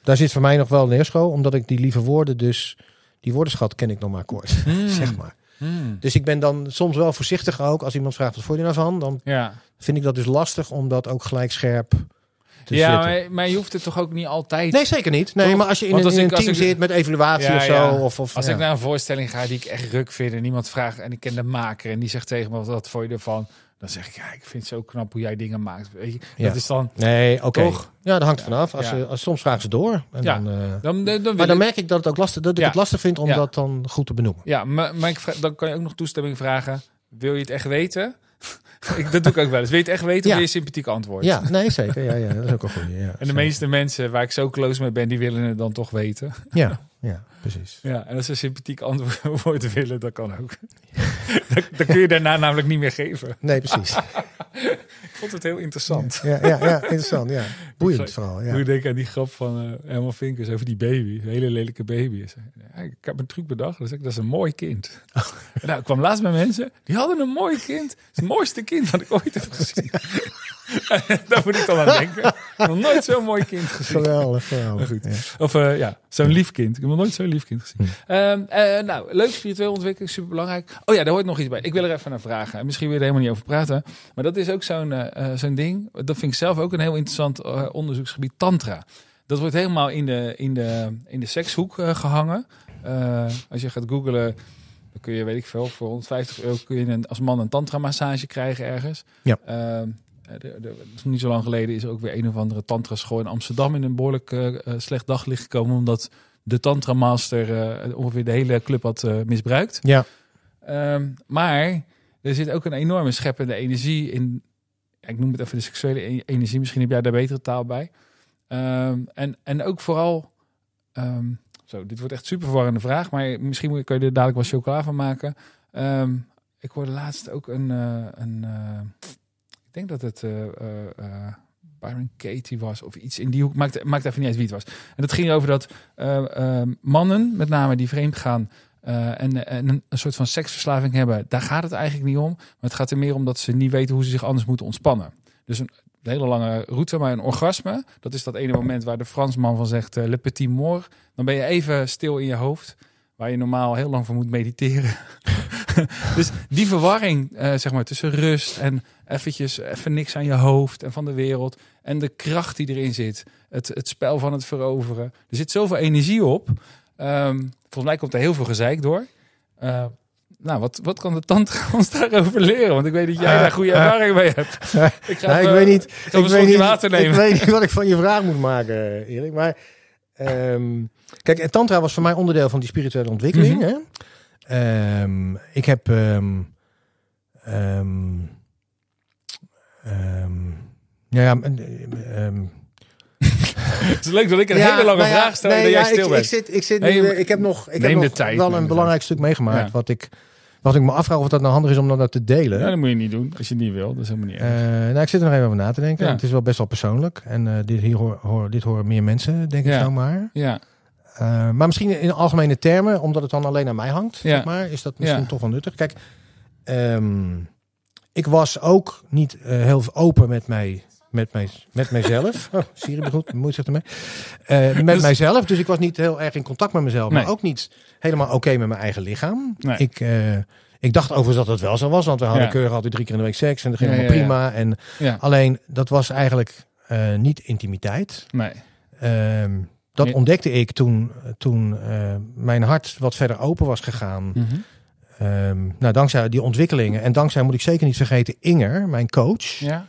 Daar zit voor mij nog wel een leerschool, omdat ik die lieve woorden dus... Die woordenschat ken ik nog maar kort, zeg maar. Hmm. Dus ik ben dan soms wel voorzichtig ook. Als iemand vraagt, wat vond je nou van? Dan Ja, vind ik dat dus lastig om dat ook gelijk scherp te ja zitten. maar, maar je hoeft het toch ook niet altijd... Nee, zeker niet. Nee, Toch? maar als je in, als in ik- een team ik- zit met evaluatie Ja, of zo. ja. Of, of, Als ik naar een voorstelling ga die ik echt ruk vind en iemand vraagt en ik ken de maker en die zegt tegen me wat, wat vond je ervan, dan zeg ik ja, ik vind het zo knap hoe jij dingen maakt. Weet je, Ja. dat is dan, Nee, oké. Ja, dat hangt vanaf. Als Ja. ze, als, soms vragen ze door. En Ja. dan, eh, dan, dan, dan maar dan ik- merk ik dat, het ook lastig, dat ik het lastig vind om dat dan goed te benoemen. ja, maar, maar ik vraag- dan kan je ook nog toestemming vragen. Wil je het echt weten? Ik, dat doe ik ook wel eens. Het echt weten? Ja. je sympathiek antwoord? Ja, nee, zeker. Ja, ja, dat is ook een goede. Ja, En de zeker. meeste mensen waar ik zo close mee ben, die willen het dan toch weten. Ja, ja, precies. Ja, en als ze sympathiek antwoord willen, dat kan ook. dat, dat kun je daarna namelijk niet meer geven. Nee, precies. Ik vond het heel interessant. Ja, ja, ja interessant. Ja. Boeiend vooral. Hoe Ja. ik denk aan die grap van eh Herman Vinkers over die baby. Een hele lelijke baby. Ja, ik heb een truc bedacht. Dan zeg ik, dat is een mooi kind. Nou, ik kwam laatst bij mensen. Die hadden een mooi kind. Het is het mooiste kind dat ik ooit heb gezien. Daar moet ik dan aan denken. Ik heb nog nooit zo'n mooi kind gezien. Geweldig, geweldig. Goed. Of eh, ja, zo'n lief kind. Ik heb nog nooit zo'n lief kind gezien. Hm. Ehm, eh, nou, leuk spiritueel ontwikkeling, super belangrijk. Oh ja, daar hoort nog iets bij. Ik wil er even naar vragen. En misschien wil je er helemaal niet over praten. Maar dat is ook zo'n eh, eh, zo'n ding. Dat vind ik zelf ook een heel interessant onderzoeksgebied. Tantra. Dat wordt helemaal in de, in de, in de sekshoek eh, gehangen. Eh, als je gaat googlen, dan kun je, weet ik veel, voor 150 euro kun je een, als man een tantra-massage krijgen ergens. Ja. Ehm, eh, de, niet zo lang geleden is er ook weer een of andere tantra-school in Amsterdam in een behoorlijk eh, eh, slecht daglicht gekomen. Omdat de tantra-master eh, ongeveer de hele club had eh, misbruikt. Ja. Ehm, maar er zit ook een enorme scheppende energie in. Ik noem het even de seksuele e- energie. Misschien heb jij daar betere taal bij. Ehm, en, en ook vooral. ehm, zo, dit wordt echt super verwarrende vraag. Maar misschien moet- kun je er dadelijk wat chocola van maken. Ik hoorde laatst ook een. eh, een ik denk dat het. Byron Katie was of iets in die hoek. Maakt, maakt even niet uit wie het was. En dat ging over dat eh, eh, mannen, met name die vreemd gaan, eh, en, en een, soort van seksverslaving hebben, daar gaat het eigenlijk niet om. Maar het gaat er meer om dat ze niet weten hoe ze zich anders moeten ontspannen. Dus een, hele lange route, maar een orgasme, dat is dat ene moment waar de Fransman van zegt, le petit mort. Dan ben je even stil in je hoofd, waar je normaal heel lang voor moet mediteren. dus die verwarring, eh, zeg maar, tussen rust en eventjes even niks aan je hoofd en van de wereld. En de kracht die erin zit. Het, het spel van het veroveren. Er zit zoveel energie op. Ehm, volgens mij komt er heel veel gezeik door. Eh, nou, wat, wat kan de tantra ons daarover leren? Want ik weet dat jij daar goede eh. ervaring mee hebt. Ik, ga Nou, ik weet niet, ik weet niet, water nemen. ik weet niet wat ik van je vraag moet maken, Erik. Maar ehm, kijk, tantra was voor mij onderdeel van die spirituele ontwikkeling. Mhm. hè? Ehm, ik heb ehm, ja, ja, Het is leuk dat ik een ja, hele lange nou ja, vraag stel nee, en dat jij stil ik, bent. ik zit, ik zit nu, ik heb nog, ik heb nog tijd, wel een belangrijk stuk meegemaakt. Wat ik, wat ik me afvraag of dat nou handig is om dat te delen. Ja, dat moet je niet doen als je het niet wil. Dat is helemaal niet Eh, erg. nou, ik zit er nog even over na te denken. Ja. Het is wel best wel persoonlijk. En eh, dit, hier hoor, hoor- dit horen meer mensen, denk ik Ja. zo maar. ja. Eh, maar misschien in algemene termen, omdat het dan alleen aan mij hangt, Ja. zeg maar, is dat misschien toch wel nuttig. Kijk, ehm, ik was ook niet eh, heel open met mij. Met, mij, met mijzelf. Oh, Siri bedoelt, moet ermee. Eh, met Dus- mijzelf. Dus ik was niet heel erg in contact met mezelf. Nee. Maar ook niet helemaal oké met mijn eigen lichaam. Nee. Ik, eh, ik dacht overigens dat het wel zo was. Want we hadden Ja. keurig altijd drie keer in de week seks. En dat ging Ja, allemaal ja, prima. En. Alleen, dat was eigenlijk eh, niet intimiteit. Nee. Ehm, dat Nee. ontdekte ik toen, toen mijn hart wat verder open was gegaan. Ehm, nou, dankzij die ontwikkelingen. En dankzij, moet ik zeker niet vergeten, Inger, mijn coach. Ja.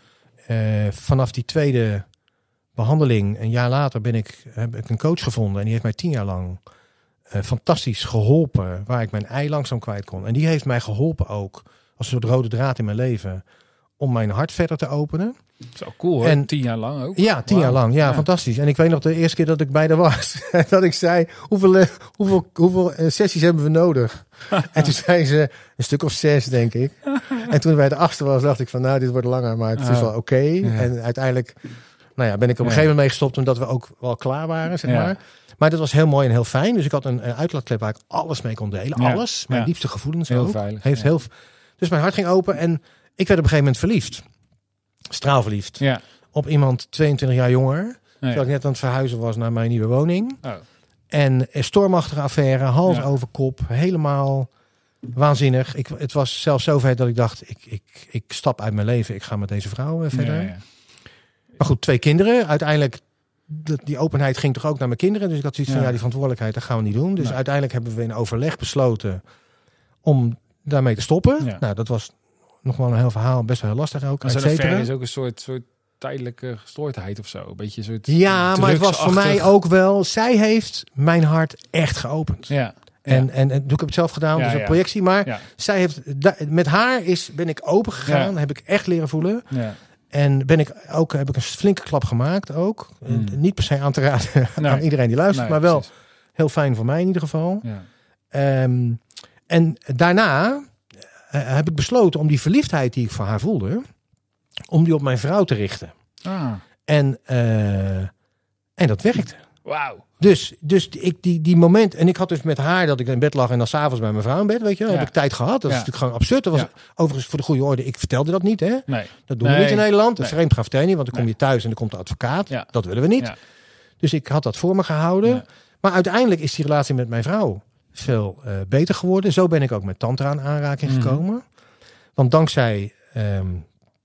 Eh, vanaf die tweede behandeling, een jaar later, ben ik, heb ik een coach gevonden. En die heeft mij tien jaar lang eh, fantastisch geholpen. Waar ik mijn ei langzaam kwijt kon. En die heeft mij geholpen ook, als een soort rode draad in mijn leven. om mijn hart verder te openen. Zo cool hoor. En- Tien jaar lang ook. Ja, tien jaar Wauw. lang. Ja, Ja. fantastisch. En ik weet nog de eerste keer dat ik bij haar was, dat ik zei, hoeveel, eh, hoeveel, hoeveel sessies hebben we nodig? en toen zei ze, een stuk of zes, denk ik. en toen bij de achtste was, dacht ik van, nou, dit wordt langer, maar het is wel oké. En uiteindelijk, nou ja, ben ik op een gegeven moment mee gestopt, omdat we ook wel klaar waren, zeg Ja. maar. Maar dat was heel mooi en heel fijn. Dus ik had een, een uitlaatklep waar ik alles mee kon delen. Ja. Alles. Mijn diepste gevoelens Heel ook. veilig, Heeft heel, dus mijn hart ging open en ik werd op een gegeven moment verliefd. Straalverliefd. Ja. Op iemand 22 jaar jonger. Nee. Terwijl ik net aan het verhuizen was naar mijn nieuwe woning. Oh. En een stormachtige affaire, hals Ja. over kop, helemaal waanzinnig. Ik, het was zelfs zover dat ik dacht, ik, ik, ik stap uit mijn leven, ik ga met deze vrouw eh, verder. Ja, ja. Maar goed, twee kinderen. Uiteindelijk, dat- die openheid ging toch ook naar mijn kinderen. Dus ik had zoiets van, Ja. die verantwoordelijkheid, dat gaan we niet doen. Dus Nee. uiteindelijk hebben we in overleg besloten om daarmee te stoppen. Nou, dat was nog wel een heel verhaal, best wel heel lastig ook, Maar zo'n affaire is ook een soort, soort tijdelijke gestoordheid of zo. Een beetje soort Ja, maar het was voor mij ook wel. Zij heeft mijn hart echt geopend. Ja. En, en, en doe ik heb het zelf gedaan, Ja, dus een ja. projectie. Maar Ja. zij heeft met haar is ben ik open gegaan, Ja. heb ik echt leren voelen. Ja. En ben ik ook heb ik een flinke klap gemaakt ook. Mm. Eh, Niet per se aan te raden Nee. aan iedereen die luistert, Nee, maar wel precies. heel fijn voor mij in ieder geval. Ja. Ehm, en daarna eh, heb ik besloten om die verliefdheid die ik voor haar voelde, om die op mijn vrouw te richten. Ah, En, eh, en dat werkte. wauw. Dus, dus ik, die, die moment, en ik had dus met haar dat ik in bed lag en dan s'avonds bij mijn vrouw in bed, weet je, Ja. heb ik tijd gehad. Dat is Ja. natuurlijk gewoon absurd. Dat was Ja. overigens voor de goede orde, ik vertelde dat niet, hè. Nee. Dat doen we niet in Nederland. Nee. Vreemd vertellen niet, want dan kom je thuis en dan komt de advocaat. Ja. Dat willen we niet. Dus ik had dat voor me gehouden. Maar uiteindelijk is die relatie met mijn vrouw veel eh, beter geworden. Zo ben ik ook met Tantra in aanraking Mhm. gekomen. Want dankzij ehm,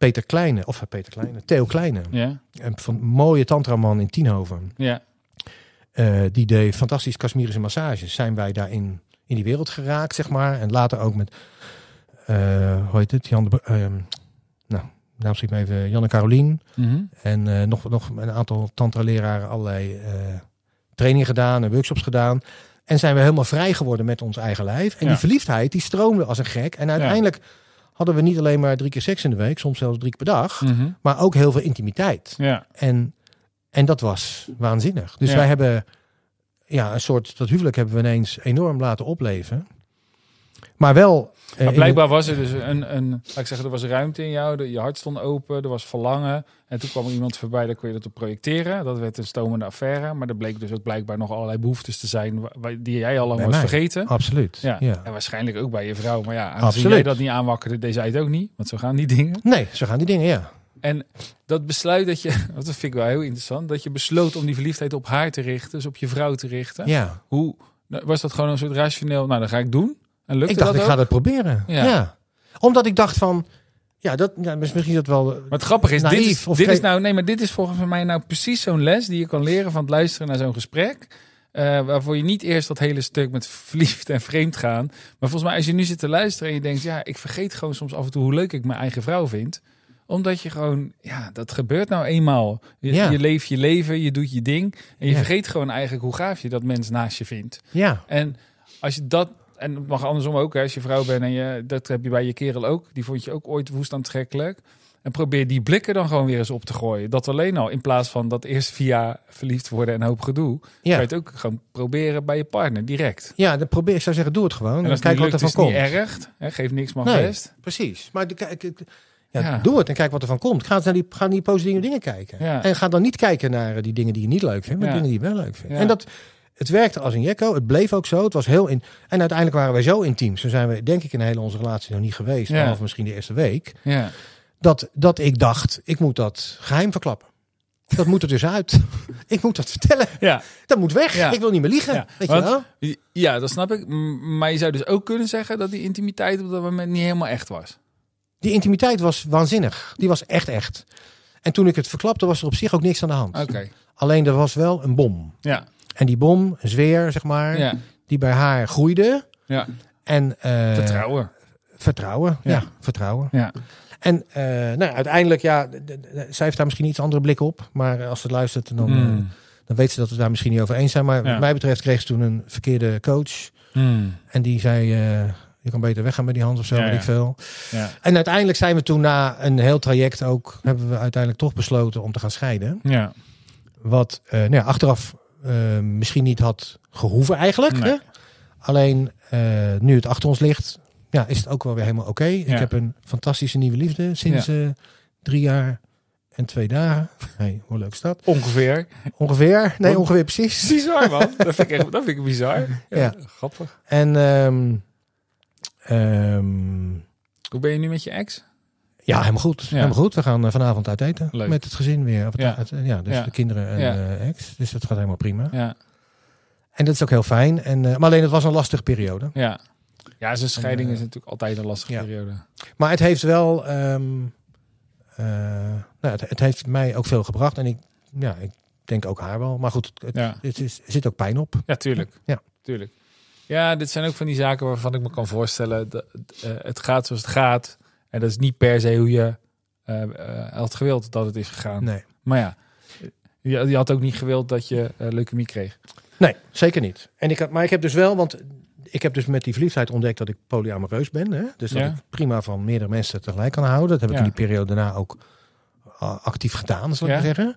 Peter Kleine, of eh, Peter Kleine, Theo Kleine, Ja. een van mooie tantraman in Tienhoven. Ja. eh, die deed fantastisch Kashmirische massages. Zijn wij daarin in die wereld geraakt, zeg maar. En later ook met, eh, hoe heet het? Jan de, ehm, nou, naam schiet me even, Janne Carolien. Mhm. En nog, nog een aantal tantra-leraren allerlei trainingen gedaan en workshops gedaan. En zijn we helemaal vrij geworden met ons eigen lijf. En Ja. die verliefdheid, die stroomde als een gek. En uiteindelijk hadden we niet alleen maar drie keer seks in de week, soms zelfs drie keer per dag. Mhm. Maar ook heel veel intimiteit. Ja. En, en dat was waanzinnig. Dus Ja. wij hebben ja, een soort, dat huwelijk hebben we ineens enorm laten opleven. Maar wel... eh, Maar blijkbaar was er dus een, een, laat ik zeggen, er was ruimte in jou, de, je hart stond open, er was verlangen. En toen kwam er iemand voorbij, daar kon je dat op projecteren. Dat werd een stomende affaire. Maar er bleek dus ook blijkbaar nog allerlei behoeftes te zijn die jij al lang was mij. vergeten. Absoluut. Ja. Ja. En waarschijnlijk ook bij je vrouw. Maar ja, aangezien Absoluut. jij dat niet aanwakkerde, zij het ook niet. Want zo gaan die dingen. Nee, zo gaan die dingen, ja. En dat besluit dat je, dat vind ik wel heel interessant, dat je besloot om die verliefdheid op haar te richten, dus op je vrouw te richten. Ja. Hoe was dat gewoon een soort rationeel, nou dan ga ik doen. En lukte Ik dacht, dat ik ook? ga dat proberen. Ja. Ja. Omdat ik dacht van, ja, dat, ja misschien is dat wel... Maar het grappige is, dit, is, of dit is nou, nee, maar dit is volgens mij nou precies zo'n les die je kan leren van het luisteren naar zo'n gesprek. Eh, waarvoor je niet eerst dat hele stuk met verliefd en vreemd gaan. Maar volgens mij als je nu zit te luisteren en je denkt, ja, ik vergeet gewoon soms af en toe hoe leuk ik mijn eigen vrouw vind. Omdat je gewoon, ja, dat gebeurt nou eenmaal. Je, Ja. je leeft je leven, je doet je ding. En je Ja. vergeet gewoon eigenlijk hoe gaaf je dat mens naast je vindt. Ja, En als je dat, en het mag andersom ook, hè, als je vrouw bent en je, dat heb je bij je kerel ook, die vond je ook ooit woest aantrekkelijk. En probeer die blikken dan gewoon weer eens op te gooien. Dat alleen al, in plaats van dat eerst via verliefd worden en hoop gedoe, kan je ja. het ook gewoon proberen bij je partner, direct. ja dan probeer, ik zou zeggen, doe het gewoon. En kijk wat er van is het komt. niet erg. Hè, geef niks, Nee. best. Precies. Maar de, kijk, ja, Ja. doe het en kijk wat er van komt. Ga naar die, ga naar die positieve dingen kijken. Ja. En ga dan niet kijken naar eh, die dingen die je niet leuk vindt, maar Ja. dingen die je wel leuk vindt. Ja. En dat, het werkte als een jekko. Het bleef ook zo. Het was heel in. En uiteindelijk waren wij zo intiem. Zo zijn we, denk ik, in hele onze relatie nog niet geweest. Ja. Behalve misschien de eerste week. Ja. Dat, dat ik dacht, ik moet dat geheim verklappen. Dat moet er dus uit. ik moet dat vertellen. Ja. Dat moet weg. Ja. Ik wil niet meer liegen. Ja, Weet je wel? ja, dat snap ik. Maar je zou dus ook kunnen zeggen dat die intimiteit op dat moment niet helemaal echt was. Die intimiteit was waanzinnig. Die was echt echt. En toen ik het verklapte, was er op zich ook niks aan de hand. Oké. Alleen er was wel een bom. Ja. En die bom, een zweer, zeg maar, Ja. die bij haar groeide. Ja. En eh, Vertrouwen. Vertrouwen, ja, Ja. vertrouwen. Ja. En eh, nou, uiteindelijk, ja, zij heeft daar misschien iets andere blik op. Maar als ze het luistert, dan, eh, Mm. dan weet ze dat we daar misschien niet over eens zijn. Maar wat mij betreft kreeg ze toen een verkeerde coach. Mm. En die zei, eh, je kan beter weggaan met die hand of zo, Ja, weet ik veel. Ja. En uiteindelijk zijn we toen na een heel traject ook, hebben we uiteindelijk toch besloten om te gaan scheiden. Ja. Wat eh, nou ja, achteraf eh, misschien niet had gehoeven eigenlijk. Nee. Hè? Alleen eh, nu het achter ons ligt, ja, is het ook wel weer helemaal oké. Ja. Ik heb een fantastische nieuwe liefde sinds eh, drie jaar en twee dagen. Hey, hoe leuk is dat? Ongeveer. Ongeveer. Nee, ongeveer precies. Bizar, man. Dat vind ik, echt, dat vind ik bizar. Ja, Ja. Grappig. En ehm, ehm, Hoe ben je nu met je ex? Ja, helemaal goed. Ja. Helemaal goed. We gaan eh, vanavond uit eten Leuk. met het gezin weer. Het- Ja. dus Ja. de kinderen en eh, ex. Dus dat gaat helemaal prima. Ja. En dat is ook heel fijn. En, eh, maar alleen het was een lastige periode. Ja. Ja, zo'n scheiding En, is eh, natuurlijk altijd een lastige periode. Maar het heeft wel, ehm, eh, nou, het, het heeft mij ook veel gebracht. En ik, ja, ik denk ook haar wel. Maar goed, het, het, Ja. het is, er zit ook pijn op. Ja, tuurlijk. Ja. tuurlijk. Ja, dit zijn ook van die zaken waarvan ik me kan voorstellen. Dat, eh, het gaat zoals het gaat. En dat is niet per se hoe je eh, eh, had gewild dat het is gegaan. Nee. Maar ja, je, je had ook niet gewild dat je eh, leukemie kreeg. Nee, zeker niet. En ik had, maar ik heb dus wel, want ik heb dus met die verliefdheid ontdekt dat ik polyamoreus ben. Hè? Dus dat Ja. ik prima van meerdere mensen tegelijk kan houden. Dat heb ik Ja. in die periode daarna ook actief gedaan, zal ik Ja. maar zeggen.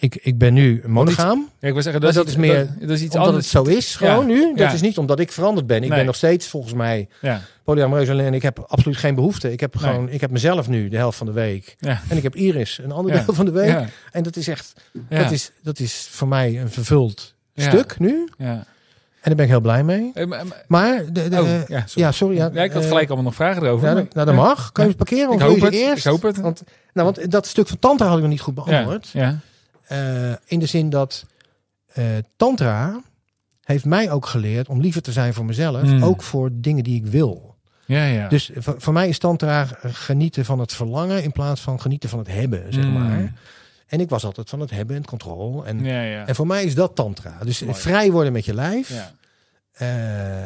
Ik, ik ben nu monogaam. Ja, ik wil zeggen, dat, dat is, is meer dat, dat is iets omdat anders. het zo is, gewoon nu. Dat Ja. is niet omdat ik veranderd ben. Ik Nee. ben nog steeds volgens mij Ja, polyamoreus en ik heb absoluut geen behoefte. Ik heb Nee. gewoon, ik heb mezelf nu de helft van de week. En ik heb Iris een andere Ja. deel van de week. En dat is echt, dat, is, dat is voor mij een vervuld stuk nu. ja. En daar ben ik heel blij mee. Maar- de, de, oh, eh, ja, sorry. ja, sorry. Ja, Ja, ik had eh, gelijk allemaal nog vragen erover. Nou, dat mag. Kan je het parkeren? Ik Of wil hoop het. eerst? Ik hoop het. Want, nou, want dat stuk van tantra had ik nog niet goed Ja, beantwoord. ja. Eh, in de zin dat eh, tantra heeft mij ook geleerd om liever te zijn voor mezelf. Hmm. Ook voor dingen die ik wil. Ja, ja. Dus voor, voor mij is tantra genieten van het verlangen in plaats van genieten van het hebben, zeg Mm. maar. En ik was altijd van het hebben en het controle. En, ja, ja. en voor mij is dat tantra. Dus Mooi. vrij worden met je lijf. ja. Eh,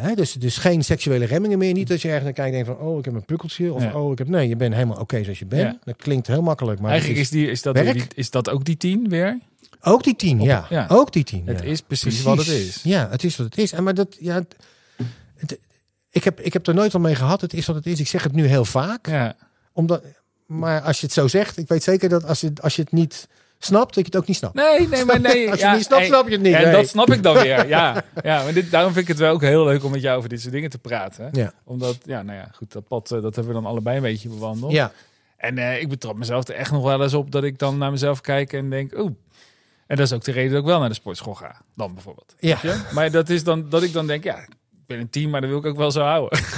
hè, dus, dus geen seksuele remmingen meer. Niet dat je ergens naar kijkt en denkt van... oh, ik heb een pukkeltje. Of Ja. oh, ik heb... Nee, je bent helemaal oké zoals je bent. Ja. Dat klinkt heel makkelijk. Maar Eigenlijk is, die, is, dat die, is dat ook die tien weer? Ook die tien, ja. ja. Ook die tien, Het is precies, wat het is. Ja, het is wat het is. En maar dat... Ja, het- het- ik, heb, ik heb er nooit al mee gehad. Het is wat het is. Ik zeg het nu heel vaak. Ja, Omdat, maar als je het zo zegt... Ik weet zeker dat als je, als je het niet snapt... dat je het ook niet snapt. nee, nee, maar nee. als je ja, het niet snapt, hey, snap je het niet. En Nee. dat snap ik dan weer. Ja, ja maar dit, daarom vind ik het wel ook heel leuk om met jou over dit soort dingen te praten. Ja. Omdat, ja, nou ja, goed, dat pad, eh, dat hebben we dan allebei een beetje bewandeld. Ja, En eh, ik betrap mezelf er echt nog wel eens op dat ik dan naar mezelf kijk en denk, oeh. En dat is ook de reden dat ik wel naar de sportschool ga, dan bijvoorbeeld. ja. Maar dat is dan dat ik dan denk, ja, ben een team, maar dat wil ik ook wel zo houden.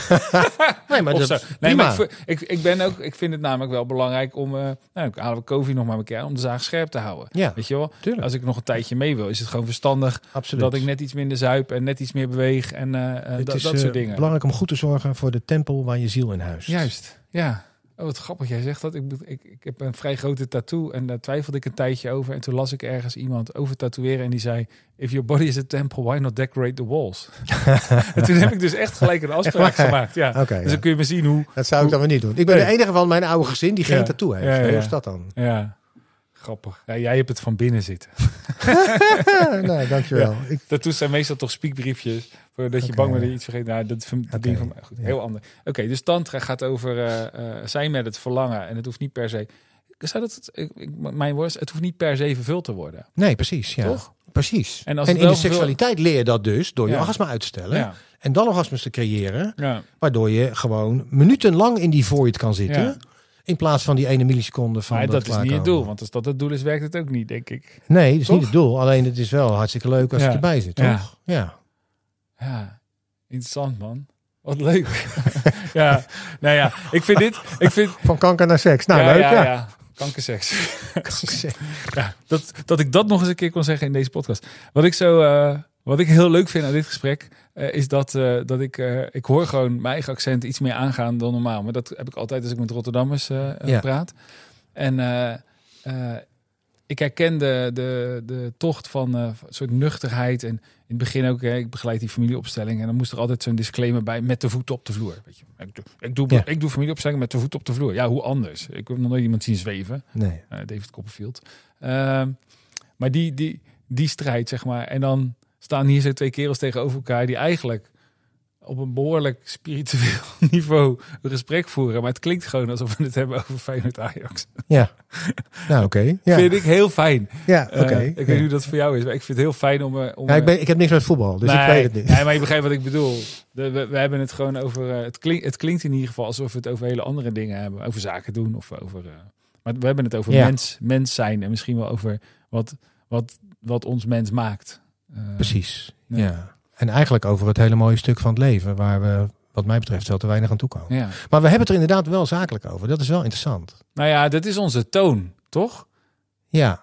Nee, maar dat zo. Nee, prima. maar ik, ik, ik ben ook, ik vind het namelijk wel belangrijk om, eh nou, ik halen we Kofi nog maar een keer, om de zaag scherp te houden. Ja, Weet je wel? tuurlijk. Als ik nog een tijdje mee wil, is het gewoon verstandig Absoluut. dat ik net iets minder zuip en net iets meer beweeg en eh, eh, Het dat, is dat soort dingen. belangrijk om goed te zorgen voor de tempel waar je ziel in huist. Juist, ja. Oh, wat grappig, jij zegt dat. Ik, ik, ik heb een vrij grote tattoo en daar twijfelde ik een tijdje over. En toen las ik ergens iemand over tatoeëren en die zei... If your body is a temple, why not decorate the walls? en toen heb ik dus echt gelijk een afspraak gemaakt. Ja. Dus dan kun je maar zien hoe... dat zou ik dan weer niet doen. Ik ben Nee. de enige van mijn oude gezin die geen tattoo heeft. Hoe is dat dan? Ja, grappig. Ja, jij hebt het van binnen zitten. nee, dankjewel. Ik, Tattoos zijn meestal toch spiekbriefjes. Voordat je Oké, bang bent ja. dat je iets vergeet. Nou, dat Oké, ding van mij. Goed, ja. heel ander. Oké, dus tantra gaat over eh, zijn met het verlangen. En het hoeft niet per se... Zou dat, ik, ik- mijn woord, het hoeft niet per se vervuld te worden. nee, precies. Ja. Toch? Precies. En als in de seksualiteit leer je dat dus door je Ja. orgasme uit te stellen. Ja. En dan orgasmes te creëren. Ja. Waardoor je gewoon minutenlang in die void kan zitten. In plaats van die ene milliseconde van Maar dat is niet het doel. Want als dat het doel is, werkt het ook niet, denk ik. Nee, dat is Toch? niet het doel. Alleen het is wel hartstikke leuk als Ja. het erbij zit, toch? Ja. Ja. Ja, interessant man. Wat leuk. ja, nou ja, ik vind dit... Ik vind, Van kanker naar seks. Nou, ja, leuk. ja, Ja, ja. Kankerseks. Ja, dat, dat ik dat nog eens een keer kon zeggen in deze podcast. Wat ik zo, eh, wat ik heel leuk vind aan dit gesprek, eh, is dat, eh, dat ik, eh, ik hoor gewoon mijn eigen accent iets meer aangaan dan normaal. Maar dat heb ik altijd als ik met Rotterdammers Ja. praat. En ik herken de, de, de tocht van een soort nuchterheid. En in het begin ook, ik begeleid die familieopstelling. En dan moest er altijd zo'n disclaimer bij met de voet op de vloer. Weet je. Ik, doe, ik, doe, Ja. ik doe familieopstelling met de voet op de vloer. Ja, hoe anders? Ik heb nog nooit iemand zien zweven. Nee. David Copperfield. Ehm, maar die, die, die strijd, zeg maar. En dan staan hier zo twee kerels tegenover elkaar die eigenlijk op een behoorlijk spiritueel niveau een gesprek voeren. Maar het klinkt gewoon alsof we het hebben over Feyenoord Ajax. Ja. nou, oké. Ja. Vind ik heel fijn. Ja, Eh, oké. ik weet Ja. niet hoe dat voor jou is, maar ik vind het heel fijn om... eh, om Ja, ik, ben, ik heb niks met voetbal, dus ik weet het niet. Nee, maar je begrijpt wat ik bedoel. De, we, we hebben het gewoon over... eh, het, klinkt, het klinkt in ieder geval alsof we het over hele andere dingen hebben. Over zaken doen of over... eh, maar we hebben het over Ja. mens, mens zijn. En misschien wel over wat, wat, wat ons mens maakt. Eh, Precies. Ja. Ja. En eigenlijk over het hele mooie stuk van het leven, waar we, wat mij betreft, veel te weinig aan toe komen. Ja. Maar we hebben het er inderdaad wel zakelijk over. Dat is wel interessant. Nou ja, dat is onze toon, toch? Ja.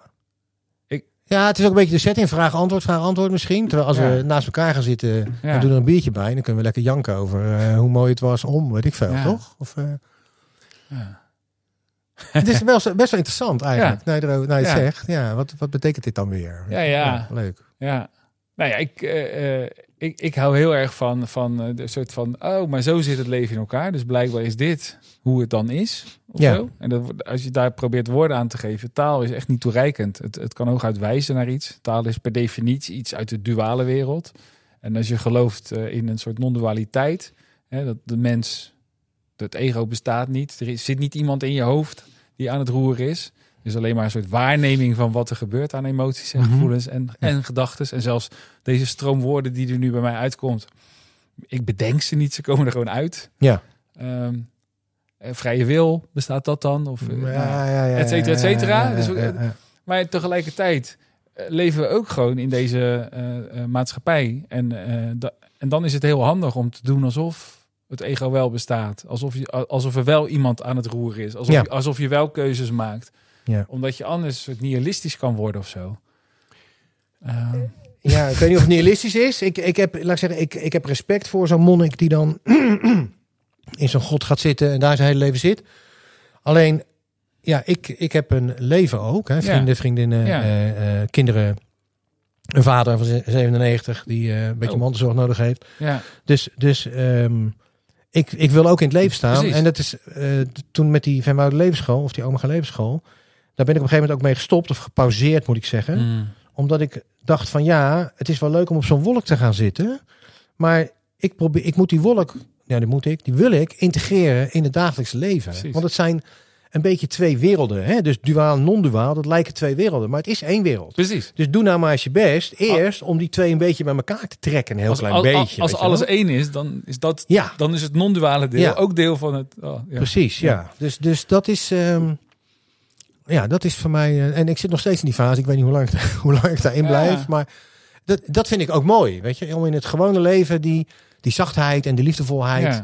Ik- Ja, het is ook een beetje de setting. Vraag-antwoord, vraag-antwoord misschien. Terwijl als Ja. we naast elkaar gaan zitten Ja. en doen er een biertje bij, dan kunnen we lekker janken over eh, hoe mooi het was om, weet ik veel, toch? Of, eh, Ja. Het is wel, zo- best wel interessant eigenlijk. Nou, je Ja. zegt, ja, wat, wat betekent dit dan weer? Ja, ja. leuk. Ja. Nou ja, ik, eh, eh, ik, ik hou heel erg van, van eh, de soort van... Oh, maar zo zit het leven in elkaar. Dus blijkbaar is dit hoe het dan is. Of Ja. zo. En dat, als je daar probeert woorden aan te geven... Taal is echt niet toereikend. Het, het kan hooguit wijzen naar iets. Taal is per definitie iets uit de duale wereld. En als je gelooft in een soort non-dualiteit... Hè, dat de mens... Het ego bestaat niet. Er is, zit niet iemand in je hoofd die aan het roeren is. Dus alleen maar een soort waarneming van wat er gebeurt aan emoties en Mhm. gevoelens en, en gedachten. En zelfs deze stroom woorden die er nu bij mij uitkomt. Ik bedenk ze niet, ze komen er gewoon uit. Ja. Ehm, eh, vrije wil, bestaat dat dan? Of, eh, Ja, nou, ja, ja, et cetera, et Dus maar tegelijkertijd eh, leven we ook gewoon in deze maatschappij. En, da- en dan is het heel handig om te doen alsof het ego wel bestaat. Alsof, je, alsof er wel iemand aan het roeren is. Alsof, Ja. je, alsof je wel keuzes maakt. Ja. Omdat je anders nihilistisch kan worden of zo. Ehm, Ja, ik weet niet of het nihilistisch is. Ik, ik, heb, laat ik, zeggen, ik, ik heb respect voor zo'n monnik die dan in zo'n god gaat zitten en daar zijn hele leven zit. Alleen, ja, ik, ik heb een leven ook. Hè. Vrienden, vriendinnen, Ja. eh, eh, kinderen. Een vader van ze- 97 die eh, een beetje Oh. mantelzorg nodig heeft. ja, Dus, dus ehm, ik, ik wil ook in het leven staan. Precies. En dat is eh, toen met die Van Wouden Levensschool, of die Omega Levensschool. Daar ben ik op een gegeven moment ook mee gestopt of gepauzeerd, moet ik zeggen Mm. omdat ik dacht van ja, het is wel leuk om op zo'n wolk te gaan zitten. Maar ik, probeer, ik moet die wolk, ja, die moet ik, die wil ik integreren in het dagelijks leven. Precies. Want het zijn een beetje twee werelden. Hè? Dus duaal, non-duaal, dat lijken twee werelden. Maar het is één wereld. Precies. Dus doe nou maar eens je best. Eerst om die twee een beetje bij elkaar te trekken. Een heel Als, klein als, beetje. als, alles wel. één is, dan is, dat, Ja, dan is het non-duale deel Ja. ook deel van het... Oh, ja. precies. Ja. Dus, dus dat is... ehm, ja, dat is voor mij... eh, en ik zit nog steeds in die fase. Ik weet niet hoe lang, ik- hoe lang ik daarin blijf. Maar dat, dat vind ik ook mooi. Weet je, om in het gewone leven die, die zachtheid en die liefdevolheid.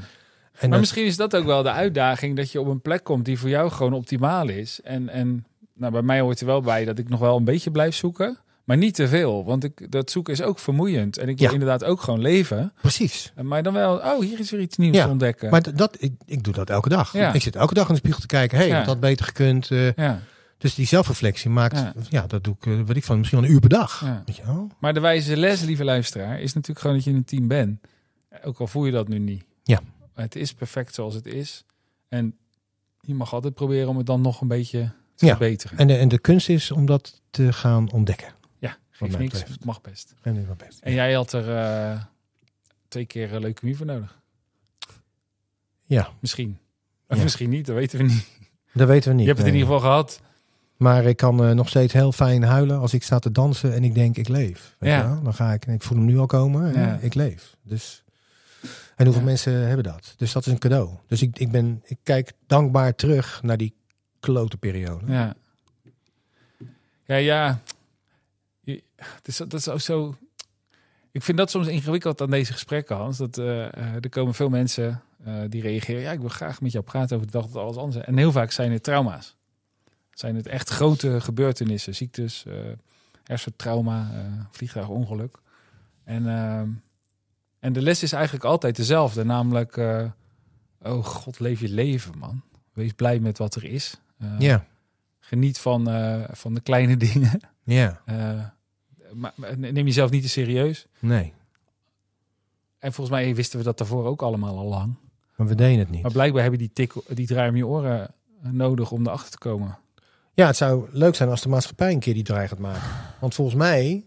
En Maar dat- misschien is dat ook wel de uitdaging dat je op een plek komt die voor jou gewoon optimaal is. En, en nou, bij mij hoort er wel bij dat ik nog wel een beetje blijf zoeken, maar niet te veel. Want ik, dat zoeken is ook vermoeiend. En ik wil Ja. inderdaad ook gewoon leven. Precies. Maar dan wel, oh, hier is weer iets nieuws Ja, te ontdekken. Maar dat, ik, ik doe dat elke dag. Ja. Ik zit elke dag in de spiegel te kijken. Hé, hey, dat had beter gekund. eh, ja, dus die zelfreflectie maakt... Ja. Dat doe ik, eh, weet ik van, misschien wel een uur per dag. Weet je wel? Maar de wijze les, lieve luisteraar, is natuurlijk gewoon dat je in een team bent. Ook al voel je dat nu niet. Ja. Het is perfect zoals het is. En je mag altijd proberen om het dan nog een beetje te Ja. verbeteren. En de, en de kunst is om dat te gaan ontdekken. ja, geeft niks. Het mag best. En wel best. En jij had er eh, twee keer uh, leukemie voor nodig. Ja. Misschien. Of Ja. misschien niet, dat weten we niet. Dat weten we niet. Je hebt het in ieder geval gehad. Maar ik kan eh, nog steeds heel fijn huilen als ik sta te dansen en ik denk ik leef. Weet Ja. je wel? Dan ga ik, en ik voel hem nu al komen, hè? Ja. ik leef. Dus, en hoeveel Ja. mensen hebben dat? Dus dat is een cadeau. Dus ik, ik, ben, ik kijk dankbaar terug naar die klote periode. Ja. Ja, ja. Je- Het is, dat is ook zo... Ik vind dat soms ingewikkeld aan deze gesprekken, Hans. Dat, eh, eh, er komen veel mensen eh, die reageren... Ja, ik wil graag met jou praten over de dag dat alles anders is. En heel vaak zijn het trauma's. Zijn het echt grote gebeurtenissen. Ziektes, eh hersentrauma, vliegtuigongeluk. En, ehm, en de les is eigenlijk altijd dezelfde. Namelijk, eh, oh god, leef je leven, man. Wees blij met wat er is. Ja, Geniet van, eh, van de kleine dingen. ja, maar, neem jezelf niet te serieus. nee. En volgens mij wisten we dat daarvoor ook allemaal al lang. Maar we deden het niet. Maar blijkbaar heb je die, tik, die draai om je oren nodig om erachter te komen. Ja, het zou leuk zijn als de maatschappij een keer die draai gaat maken. Want volgens mij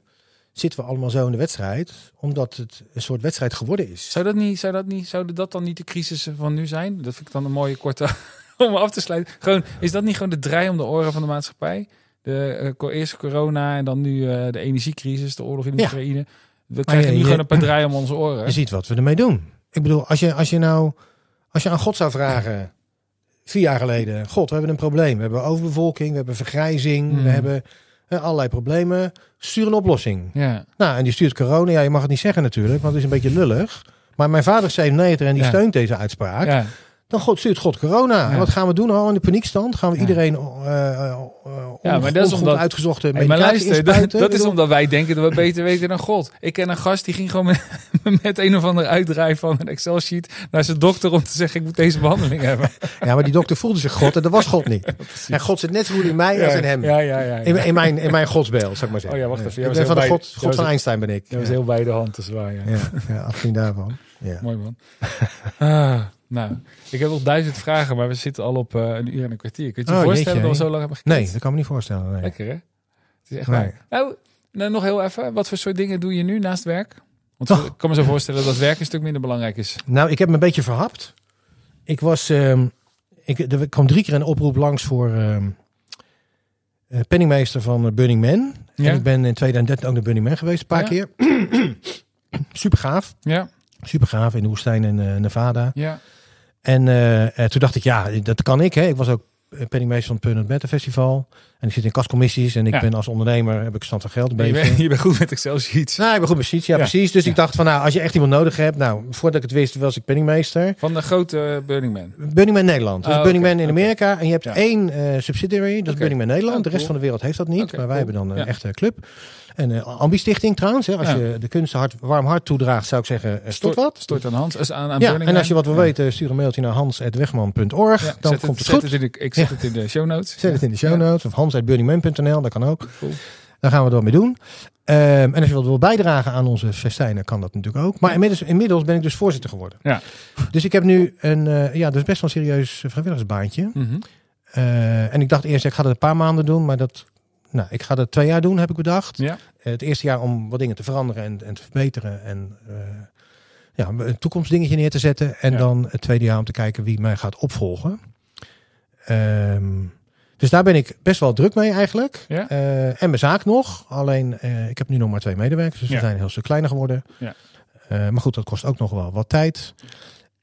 zitten we allemaal zo in de wedstrijd, omdat het een soort wedstrijd geworden is. Zou dat, niet, zou, dat niet, zou dat dan niet de crisis van nu zijn? Dat vind ik dan een mooie korte om af te sluiten. Gewoon, is dat niet gewoon de draai om de oren van de maatschappij? De uh, eerste corona en dan nu uh, de energiecrisis, de oorlog in de Ja. Oekraïne. We krijgen nu je- gewoon een paar draai om onze oren. Je ziet wat we ermee doen. Ik bedoel, als je, als je nou, als je aan God zou vragen, vier jaar geleden, God, we hebben een probleem. We hebben overbevolking, we hebben vergrijzing, we hebben eh, allerlei problemen. Stuur een oplossing. Ja, Nou, en die stuurt corona. Ja, je mag het niet zeggen natuurlijk, want het is een beetje lullig. Maar mijn vader is 97 en die Ja. steunt deze uitspraak. ja. Dan God, stuurt God corona. Ja. En wat gaan we doen al in de paniekstand? Gaan we Ja. iedereen uh, Ja, maar dat is omdat- uitgezochte Hey, maar luister, dat, dat is omdat wij denken dat we beter weten dan God. Ik ken een gast die ging gewoon met, met een of ander uitdraai van een Excel-sheet naar zijn dokter om te zeggen: Ik moet deze behandeling hebben. Ja, maar die dokter voelde zich God en dat was God niet. En God zit net zo goed in mij als in hem. Ja, ja, ja. ja. In, in, mijn, in mijn godsbeeld, zou ik maar zeggen. Oh ja, wacht even. Ik ben van de God, God van Einstein ben ik. Dat was ja. heel bij de hand te zwaar. Ja. Ja, ja, afgezien daarvan. Ja. Mooi man. Ah, nou, ik heb nog duizend vragen, maar we zitten al op eh, een uur en een kwartier. Kun je je Oh, voorstellen jeetje, dat we zo lang hebben gekletst? Nee, dat kan me niet voorstellen. Nee. Lekker hè? Het is echt Nee. waar. Nou, nou, nog heel even. Wat voor soort dingen doe je nu naast werk? Want Oh. ik kan me zo voorstellen dat werk een stuk minder belangrijk is. Nou, ik heb me een beetje verhapt. Ik was, ehm, ik, er kwam drie keer een oproep langs voor ehm eh, penningmeester van eh, Burning Man. Ja. En ik ben in 2013 ook naar Burning Man geweest, een paar Ja. keer. Super gaaf. Ja, Super gaaf in de woestijn in eh, Nevada. ja. En eh, eh, toen dacht ik, ja, dat kan ik. Hè. Ik was ook penningmeester van het Permanent Matter Festival. En ik zit in kastcommissies. En ik Ja. ben als ondernemer, heb ik stand van geld een Je bent, je bent goed met Excel-sheets. Nou, ik ben goed precies. Ja, Ja. precies. Dus Ja. ik dacht van, nou, als je echt iemand nodig hebt. Nou, voordat ik het wist, was ik penningmeester. Van de grote uh, Burning Man. Burning Man Nederland. Dus Burning Man in. Amerika. En je hebt één eh, subsidiary, dat is. Burning Man Nederland. Oh, de rest van de wereld heeft dat niet. Maar wij cool. hebben dan een echte club. En uh, Ambi-stichting trouwens. Hè. Als Ja. je de kunst hard, warm hart toedraagt, zou ik zeggen, eh, stort wat. Stort aan Hans. Aan, aan Ja, en als je wat wil Ja. weten, stuur een mailtje naar hans.wegman.org. Dan komt het, goed. Het in de, ik zet het in de show notes. Zet het in de show notes. Of hans.burningman.nl, dat kan ook. Cool. Daar gaan we door mee doen. Ehm, en als je wat wil bijdragen aan onze festijnen, kan dat natuurlijk ook. Maar inmiddels, inmiddels ben ik dus voorzitter geworden. Ja. Dus ik heb nu een, eh, ja, dat is best wel een serieus vrijwilligersbaantje. Mhm. Eh, en ik dacht eerst, ik ga dat een paar maanden doen, maar dat, nou, ik ga dat twee jaar doen, heb ik bedacht. Ja. Eh, het eerste jaar om wat dingen te veranderen en, en te verbeteren en eh, ja, een toekomstdingetje neer te zetten. En Ja. dan het tweede jaar om te kijken wie mij gaat opvolgen. Ehm, dus daar ben ik best wel druk mee eigenlijk. Ja. Eh, en mijn zaak nog. Alleen, ik heb nu nog maar twee medewerkers, dus we zijn een heel stuk kleiner geworden. Ja. Maar goed, dat kost ook nog wel wat tijd.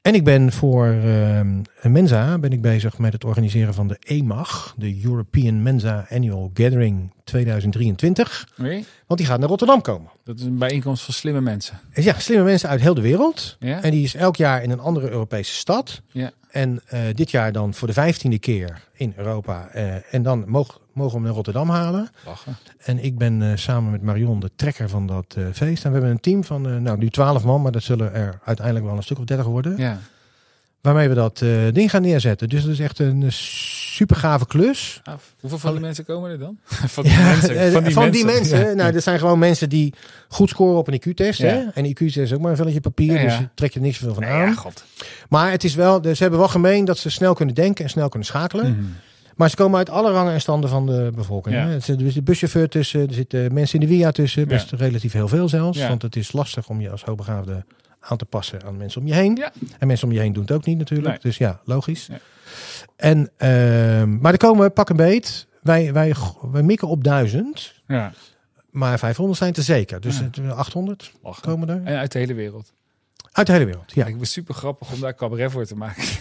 En ik ben voor ehm, Mensa ben ik bezig met het organiseren van de EMAG, de European Mensa Annual Gathering 2023. Oké. Want die gaat naar Rotterdam komen. Dat is een bijeenkomst van slimme mensen. En ja, slimme mensen uit heel de wereld. Ja? En die is elk jaar in een andere Europese stad. Ja. En eh, dit jaar dan voor de vijftiende keer in Europa. Eh, en dan mogen, mogen we hem naar Rotterdam halen. Lachen. En ik ben eh, samen met Marion de trekker van dat feest. En we hebben een team van, nou nu twaalf man, maar dat zullen er uiteindelijk wel een stuk of dertig worden. Ja. Waarmee we dat ding gaan neerzetten. Dus dat is echt een super gave klus. Af. Hoeveel van die mensen komen er dan? van die Ja, mensen. eh, Van die mensen. Ja. Ja. Nou, dat zijn gewoon mensen die goed scoren op een IQ-test. Ja. En IQ-test is ook maar een velletje papier, dus je trekt er niks veel van aan. ja, god. Maar het is wel, ze hebben wel gemeen dat ze snel kunnen denken en snel kunnen schakelen. Mhm. Maar ze komen uit alle rangen en standen van de bevolking. Ja. Hè? Er zit de buschauffeur tussen, er zitten mensen in de via tussen. Ja. Best relatief heel veel zelfs. Ja. Want het is lastig om je als hoogbegaafde aan te passen aan mensen om je heen. En mensen om je heen doen het ook niet natuurlijk. Nee. Dus ja, logisch. En, ehm, maar er komen pak een beet. Wij, wij, wij mikken op duizend. Ja. Maar 500 zijn er zeker. Dus Ja. het, 800 Lachen. komen er. En uit de hele wereld. Uit de hele wereld. Ja. Ik ben super grappig om daar cabaret voor te maken.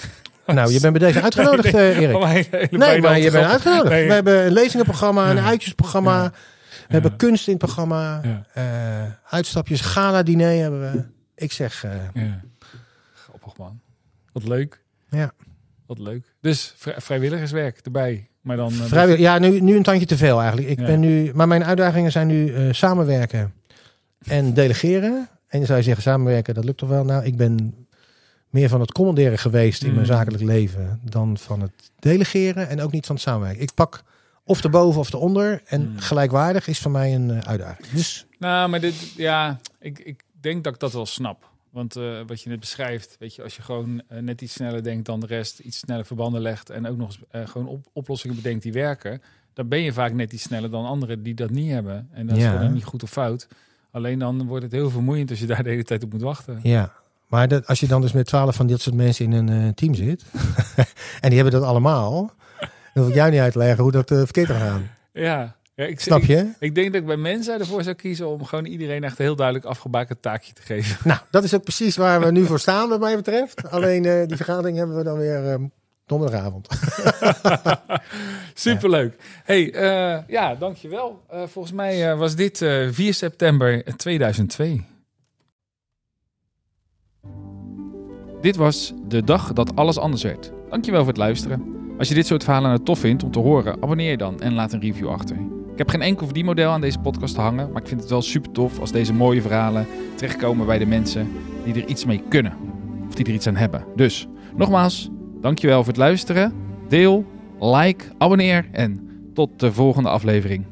Nou, je bent bij deze uitgenodigd, eh, Erik. Om mijn hele Nee, maar je te bent uitgenodigd. Nee. We hebben een lezingenprogramma, een uitjesprogramma. Ja. We hebben kunst in het programma. Eh, uitstapjes, gala-diner hebben we. Ik zeg, eh, Ja. Grappig man. Wat leuk. Ja. Wat leuk. Dus vrij- vrijwilligerswerk erbij. Maar dan... eh, vrijwillig, ja, nu, nu een tandje te veel eigenlijk. Ik Ja. ben nu, maar mijn uitdagingen zijn nu eh, samenwerken en delegeren. En dan zou je zeggen, samenwerken, dat lukt toch wel? Nou, ik ben meer van het commanderen geweest in mijn Mm. zakelijk leven dan van het delegeren en ook niet van het samenwerken. Ik pak of erboven of eronder en Mm. gelijkwaardig is voor mij een eh, uitdaging. Dus Nou, maar dit, ja, ik, ik denk dat ik dat wel snap. Want eh, wat je net beschrijft, weet je, als je gewoon eh, net iets sneller denkt dan de rest, iets sneller verbanden legt en ook nog eens eh, gewoon op, oplossingen bedenkt die werken, dan ben je vaak net iets sneller dan anderen die dat niet hebben. En dat is gewoon niet goed of fout. Alleen dan wordt het heel vermoeiend als je daar de hele tijd op moet wachten. Ja, maar dat, als je dan dus met twaalf van dit soort mensen in een team zit. en die hebben dat allemaal. Dan hoef ik jou niet uit te leggen hoe dat verkeerd gaan. Ja, ja ik, Snap je? ik denk dat ik bij mensen ervoor zou kiezen om gewoon iedereen echt een heel duidelijk afgebakend taakje te geven. Nou, dat is ook precies waar we nu voor staan, wat mij betreft. Alleen eh, die vergadering hebben we dan weer ehm, donderdagavond. Superleuk. Hey, eh, ja, dankjewel. Eh volgens mij eh, was dit eh 4 september 2002. Dit was de dag dat alles anders werd. Dankjewel voor het luisteren. Als je dit soort verhalen nou tof vindt om te horen, abonneer je dan en laat een review achter. Ik heb geen enkel verdienmodel aan deze podcast te hangen, maar ik vind het wel super tof als deze mooie verhalen terechtkomen bij de mensen die er iets mee kunnen. Of die er iets aan hebben. Dus, nogmaals, dankjewel voor het luisteren. Deel, like, abonneer en tot de volgende aflevering.